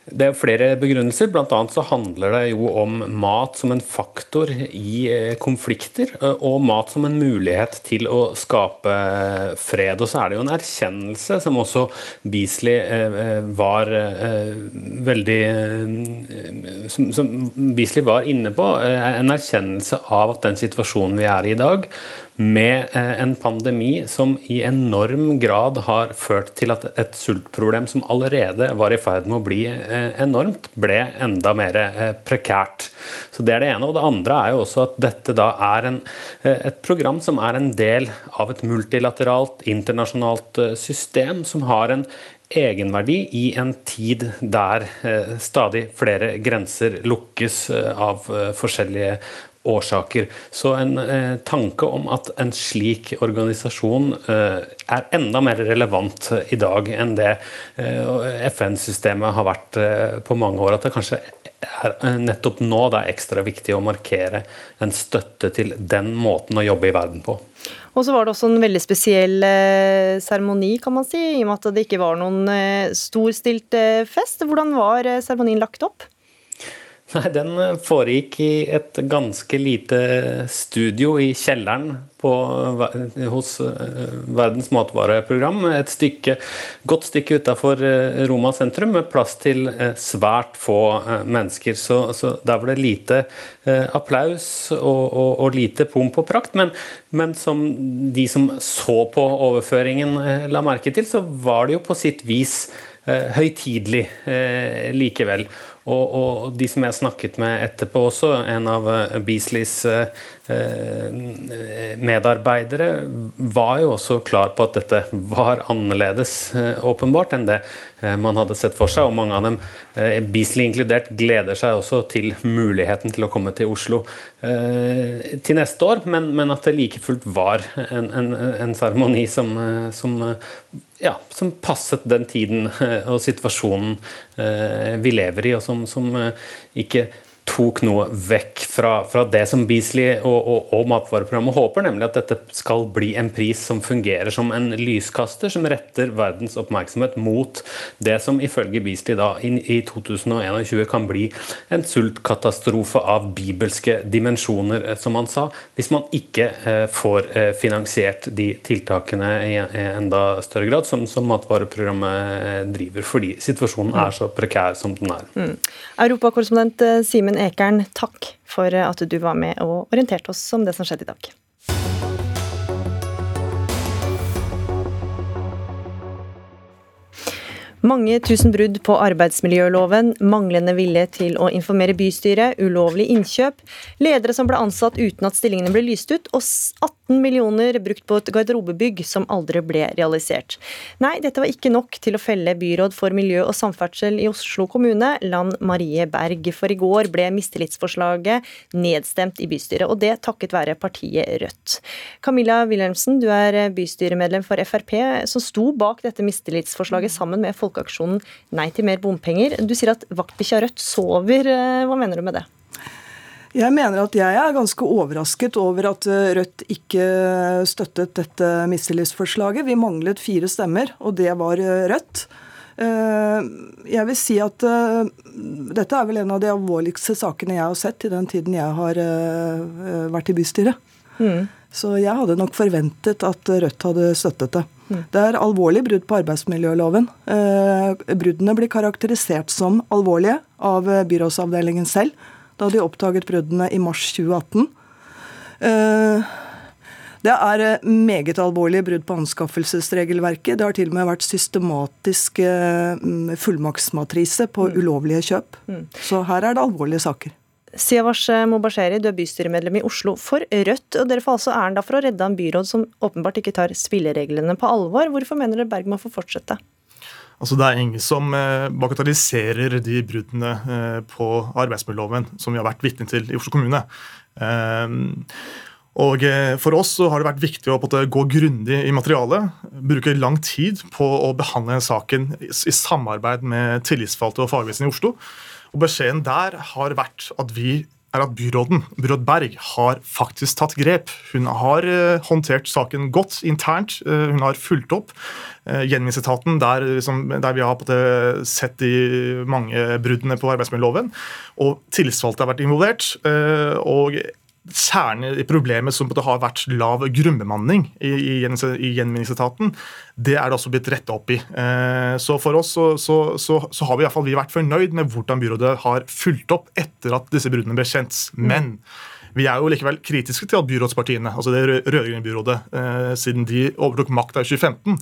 Det er flere begrunnelser. Bl.a. så handler det jo om mat som en faktor i eh, konflikter, eh, og mat som en mulighet til å skape fred. Og så er det jo en erkjennelse, som også Beasley var veldig Som Beasley var inne på, en erkjennelse av at den situasjonen vi er i i dag, med eh, en pandemi som i enorm grad har ført til at et sultproblem som allerede var i ferd med å bli eh, enormt, ble enda mer eh, prekært. Så Det er det ene. Og det andre er jo også at dette da er en, et program som er en del av et multilateralt internasjonalt system som har en egenverdi i en tid der stadig flere grenser lukkes av forskjellige årsaker. Så en eh, tanke om at en slik organisasjon eh, er enda mer relevant i dag enn det eh, FN-systemet har vært eh, på mange år. At det kanskje er eh, nettopp nå det er ekstra viktig å markere en støtte til den måten å jobbe i verden på. Og så var det også en veldig spesiell eh, seremoni, kan man si, i og med at det ikke var noen storstilt fest. Hvordan var seremonien lagt opp? Nei, Den foregikk i et ganske lite studio i kjelleren på, hos eh, Verdens matvareprogram. Et stykke, godt stykke utafor eh, Roma sentrum med plass til eh, svært få mennesker. Så, så der var det lite applaus og, og, og lite pomp og prakt. Men, men, som de som så på overføringen la merke til, så var det jo på sitt vis høytidelig likevel. Og, og, de som jeg snakket med etterpå også, en av Beasleys medarbeidere, var jo også klar på at dette var annerledes, åpenbart, enn det man hadde sett for seg. Og mange av dem, Beasley inkludert, gleder seg også til muligheten til å komme til Oslo til neste år, men, men at det like fullt var en seremoni som, som ja, som passet den tiden eh, og situasjonen eh, vi lever i, og som, som eh, ikke tok noe vekk fra, fra det som Beasley og, og, og, Matvareprogrammet håper, nemlig at dette skal bli en pris som fungerer som en lyskaster, som retter verdens oppmerksomhet mot det som ifølge Beasley da i, i 2021 kan bli en sultkatastrofe av bibelske dimensjoner, eh, som han sa, hvis man ikke eh, får eh, finansiert de tiltakene i, i enda større grad som, som Matvareprogrammet eh, driver, fordi situasjonen er så prekær som den er. Mm. Europakorrespondent eh, Simen Ekern, takk for at du var med og orienterte oss om det som skjedde i dag. Mange tusen brudd på arbeidsmiljøloven, manglende vilje til å informere bystyret, ulovlig innkjøp, ledere som ble ansatt uten at stillingene ble lyst ut, og 18 millioner brukt på et garderobebygg som aldri ble realisert. Nei, dette var ikke nok til å felle byråd for miljø og samferdsel i Oslo kommune, Land Marie Berg, for i går ble mistillitsforslaget nedstemt i bystyret, og det takket være partiet Rødt. Camilla Wilhelmsen, du er bystyremedlem for Frp, som sto bak dette mistillitsforslaget sammen med folk folkeaksjonen Nei til mer bompenger. Du sier at vaktbikkja Rødt sover. Eh, hva mener du med det? Jeg mener at jeg er ganske overrasket over at eh, Rødt ikke støttet dette mistillitsforslaget. Vi manglet fire stemmer, og det var eh, Rødt. Jeg vil si at dette er vel en av de alvorligste sakene jeg har sett i den tiden jeg har vært i bystyret. Mm. Så jeg hadde nok forventet at Rødt hadde støttet det. Det er alvorlig brudd på arbeidsmiljøloven. Eh, bruddene blir karakterisert som alvorlige av eh, byrådsavdelingen selv da de oppdaget bruddene i mars 2018. Eh, det er meget alvorlige brudd på anskaffelsesregelverket. Det har til og med vært systematisk fullmaktsmatrise på mm. ulovlige kjøp. Mm. Så her er det alvorlige saker. Siavash Mobasheri, du er bystyremedlem i Oslo for Rødt. og Dere får altså æren da for å redde en byråd som åpenbart ikke tar spillereglene på alvor. Hvorfor mener dere Berg må få fortsette? Altså, det er ingen som eh, bagatelliserer de bruddene eh, på arbeidsmiljøloven som vi har vært vitne til i Oslo kommune. Eh, og For oss så har det vært viktig å gå grundig i materialet. Bruke lang tid på å behandle saken i samarbeid med tillitsvalgte og fagvesenet i Oslo. Og Beskjeden der har vært at vi er at byråden, byråd Berg, har faktisk tatt grep. Hun har uh, håndtert saken godt internt. Uh, hun har fulgt opp uh, gjenvinningsetaten, der, liksom, der, vi har sett de mange bruddene på arbeidsmiljøloven. Og tillitsvalgte har vært involvert. Og kjernen i problemet som har vært lav grunnbemanning i, i, gjenvinningsetaten, det er det også blitt retta opp i. Eh, så for oss så, så, så, så har vi, i fall, vi vært fornøyd med hvordan byrådet har fulgt opp etter at disse bruddene ble kjent. Men vi er jo likevel kritiske til at byrådspartiene, altså det rød-grønne byrådet, eh, siden de overtok makta i 2015,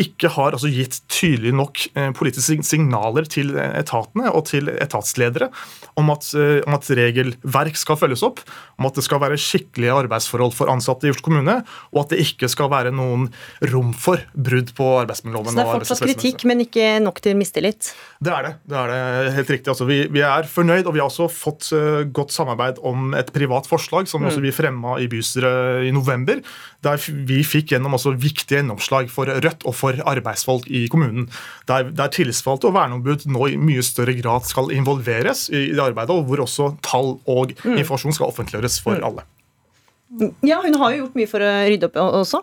ikke har altså gitt tydelig nok eh, politiske signaler til etatene og til etatsledere om at, eh, om at, regelverk skal følges opp, om at det skal være skikkelige arbeidsforhold for ansatte i Oslo kommune, og at det ikke skal være noen rom for brudd på arbeidsmiljøloven. Så det er fortsatt kritikk, men ikke nok til mistillit? Det er det. Det er det helt riktig. Altså, vi, vi, er fornøyd, og vi har også fått godt samarbeid om et privat forslag som mm. vi fremma i bystyret i november, der vi fikk gjennom også viktige gjennomslag for Rødt og for arbeidsfolk i kommunen. Der, der tillitsvalgte og verneombud nå i mye større grad skal involveres i, det arbeidet, og hvor også tall og mm. informasjon skal offentliggjøres for mm. alle. Ja, hun har jo gjort mye for å rydde opp også.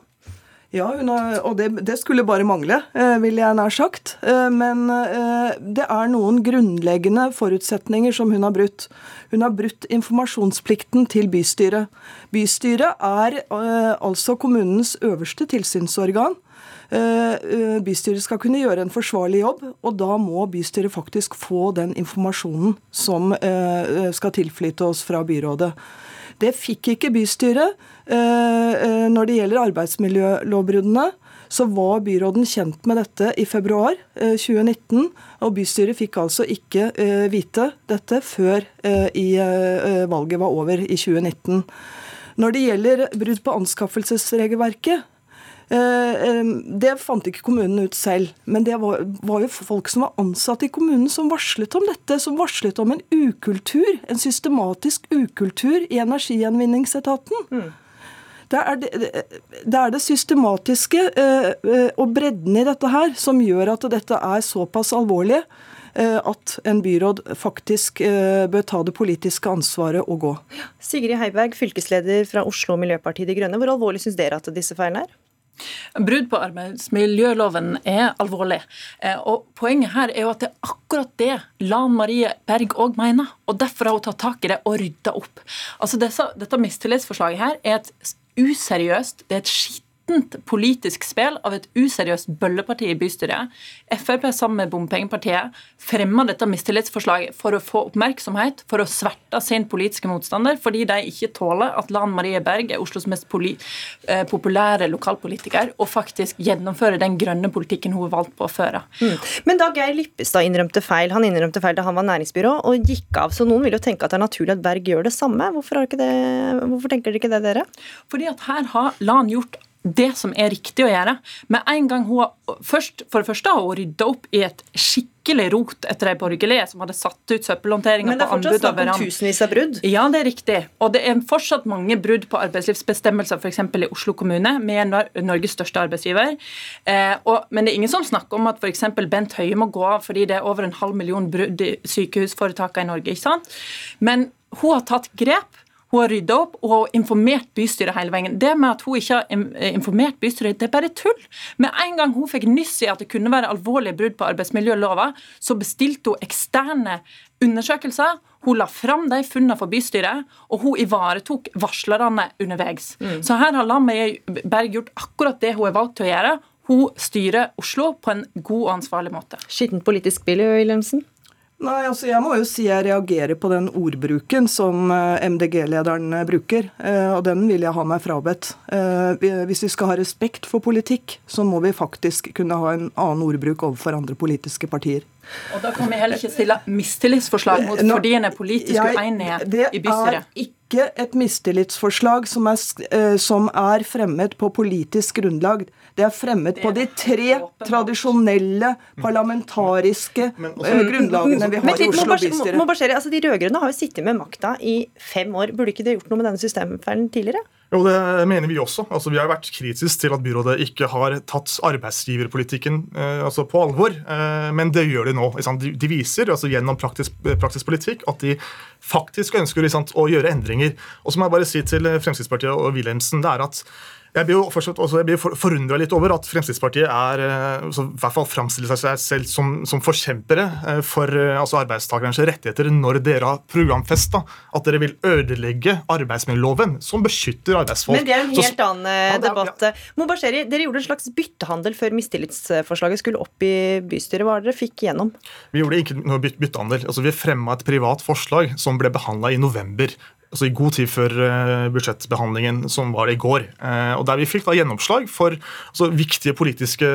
Ja, har, og det, det, skulle bare mangle, eh, vil jeg nær sagt. Eh, men eh, det er noen grunnleggende forutsetninger som hun har brutt. Hun har brutt informasjonsplikten til bystyret. Bystyret er altså kommunens øverste tilsynsorgan. Bystyret skal kunne gjøre en forsvarlig jobb, og da må bystyret faktisk få den informasjonen som skal tilflyte oss fra byrådet. Det fikk ikke bystyret. Eh, eh, når det gjelder arbeidsmiljølovbruddene, så var byråden kjent med dette i februar 2019. Og bystyret fikk altså ikke vite dette før valget var over i 2019. Når det gjelder brudd på anskaffelsesregelverket, det fant ikke kommunen ut selv. Men det var, var, jo folk som var ansatt i kommunen som varslet om dette. Som varslet om en ukultur, en systematisk ukultur i energigjenvinningsetaten. Mm. Det er det, det er det, systematiske og bredden i dette her som gjør at dette er såpass alvorlig at en byråd faktisk bør ta det politiske ansvaret og gå. Sigrid Heiberg, fylkesleder fra Oslo Miljøpartiet De Grønne. Hvor alvorlig syns dere at disse feilene er? Brudd på arbeidsmiljøloven er alvorlig. Eh, og Poenget her er jo at det er akkurat det Lan Marie Berg òg mener. og Derfor har hun tatt tak i det og rydda opp. Altså Dette, dette mistillitsforslaget her er et useriøst, det er et skitt skittent politisk spill av et useriøst bølleparti i bystyret. Frp sammen med bompengepartiet fremma dette mistillitsforslaget for å få oppmerksomhet, for å sverte sin politiske motstander, fordi de ikke tåler at Lan Marie Berg er Oslos mest eh, populære lokalpolitiker, og faktisk gjennomfører den grønne politikken hun har valgt på å føre. Mm. Men da Geir Lippestad innrømte feil, han innrømte feil da han var næringsbyrå og gikk av, så noen vil jo tenke at det er naturlig at Berg gjør det samme. Hvorfor, det, hvorfor tenker dere ikke det, dere? Fordi at her har Lan gjort det som er riktig å gjøre. Med en gang hun først, For det første har hun rydda opp i et skikkelig rot etter de borgerlige som hadde satt ut søppelhåndteringa på anbud. Men det er fortsatt snakk om tusenvis av brudd? Ja, det er riktig. Og det er fortsatt mange brudd på arbeidslivsbestemmelser, f.eks. i Oslo kommune, med Norges største arbeidsgiver. Eh, og, men det er ingen som snakker om at f.eks. Bent Høie må gå av fordi det er over en halv million brudd i sykehusforetakene i Norge. ikke sant? Men hun har tatt grep. Hun har rydda opp og har informert bystyret hele veien. Det med at hun ikke har eh, informert bystyret, det er bare tull. Med en gang hun fikk nyss i at det kunne være alvorlige brudd på arbeidsmiljølova, så bestilte hun eksterne undersøkelser. Hun la fram de funnene for bystyret, og hun ivaretok varslerne underveis. Mm. Så her har Lammet Berg gjort akkurat det hun er valgt til å gjøre. Hun styrer Oslo på en god og ansvarlig måte. Skittent politisk spill, Wilhelmsen? Nei, altså Jeg må jo si jeg reagerer på den ordbruken som eh, MDG-lederen eh, bruker. Eh, og den vil jeg ha meg frabedt. Hvis vi skal ha respekt for politikk, så må vi faktisk kunne ha en annen ordbruk overfor andre politiske partier. Og Da kan vi heller ikke stille mistillitsforslag mot fordi en er politisk uenige i bystyret. Det er ikke et mistillitsforslag som er, som er fremmet på politisk grunnlag. Det er fremmet på de tre tradisjonelle parlamentariske eh, grunnlagene vi har i Oslo bystyre. Altså, de rød-grønne har jo sittet med makta i fem år. Burde ikke det gjort noe med denne systemfeilen tidligere? Jo, det mener vi også. Altså, vi har vært kritiske til at byrådet ikke har tatt arbeidsgiverpolitikken eh, altså på alvor. Eh, men det gjør de nå. De, de, viser altså, gjennom praktisk, praktisk, politikk at de faktisk ønsker sant, å gjøre endringer. Og så må jeg bare si til Fremskrittspartiet og Wilhelmsen, det er at jeg blir jo fortsatt også, jeg blir forundra litt over at Fremskrittspartiet er, eh, altså, i hvert fall framstiller seg selv som, som forkjempere eh, for eh, altså, arbeidstakernes rettigheter når dere har programfesta at dere vil ødelegge arbeidsmiljøloven, som beskytter arbeidsfolk. Men det er en helt Så, annen ja, debatt. Ja. Mobasheri, dere gjorde en slags byttehandel før mistillitsforslaget skulle opp i bystyret. Hva dere fikk gjennom? Vi gjorde ikke noe byttehandel. Altså, vi fremma et privat forslag som ble behandla i november altså i god tid før uh, budsjettbehandlingen, som var i går. Uh, og Der vi fikk da gjennomslag for altså, viktige politiske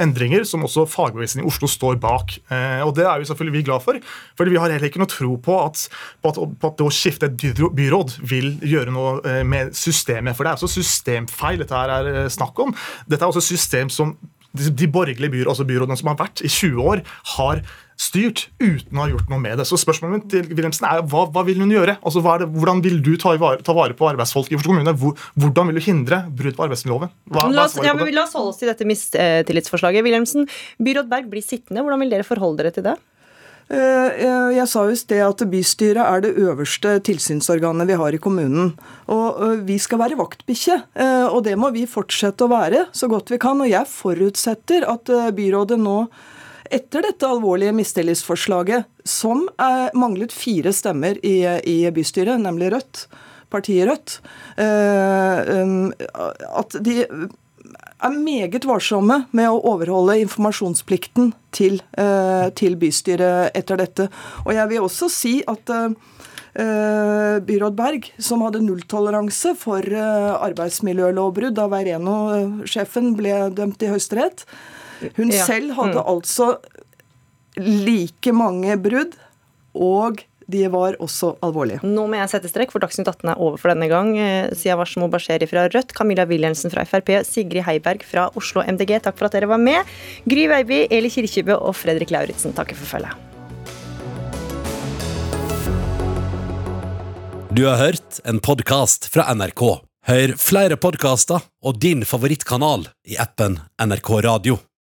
endringer som også fagbevegelsen i Oslo står bak. Uh, og Det er vi selvfølgelig vi glad for, fordi vi har heller ikke noe tro på at, på at, på at det å skifte et byråd vil gjøre noe med systemet. For det er også systemfeil dette her er snakk om. Dette er også system som de borgerlige byrådene, altså byrådene som har vært i 20 år, har styrt uten å ha gjort noe med det. Så spørsmålet til Wilhelmsen er hva, hva vil hun gjøre? Altså, det, hvordan vil du ta vare, ta vare på arbeidsfolk i Oslo kommune? hvordan vil du hindre brudd på arbeidsmiljøloven? la, oss, ja, la oss holde oss til dette mistillitsforslaget. Wilhelmsen, byråd Berg blir sittende. Hvordan vil dere forholde dere til det? Eh, jeg sa jo i sted at bystyret er det øverste tilsynsorganet vi har i kommunen. Og vi skal være vaktbikkje, eh, og det må vi fortsette å være så godt vi kan. Og jeg forutsetter at eh, byrådet nå etter dette alvorlige mistillitsforslaget, som manglet fire stemmer i, i, bystyret, nemlig Rødt, partiet Rødt, eh, um, at de er meget varsomme med å overholde informasjonsplikten til, eh, til bystyret etter dette. Og jeg vil også si at eh, eh, byråd Berg, som hadde nulltoleranse for eh, arbeidsmiljølovbrudd da Veireno-sjefen ble dømt i Høyesterett. Hun Ja. selv hadde Mm. altså like mange brudd, og de var også alvorlige. Nå må jeg sette strekk, for Dagsnytt 18 er over for denne gang. Eh, Sia Warsmo Basheri fra Rødt, Camilla Wilhelmsen fra Frp, Sigrid Heiberg fra Oslo MDG, takk for at dere var med. Gry Veiby, Eli Kirkjebø og Fredrik Lauritzen takker for følget. Du har hørt en podkast fra NRK. Hør flere podkaster og din favorittkanal i appen NRK Radio.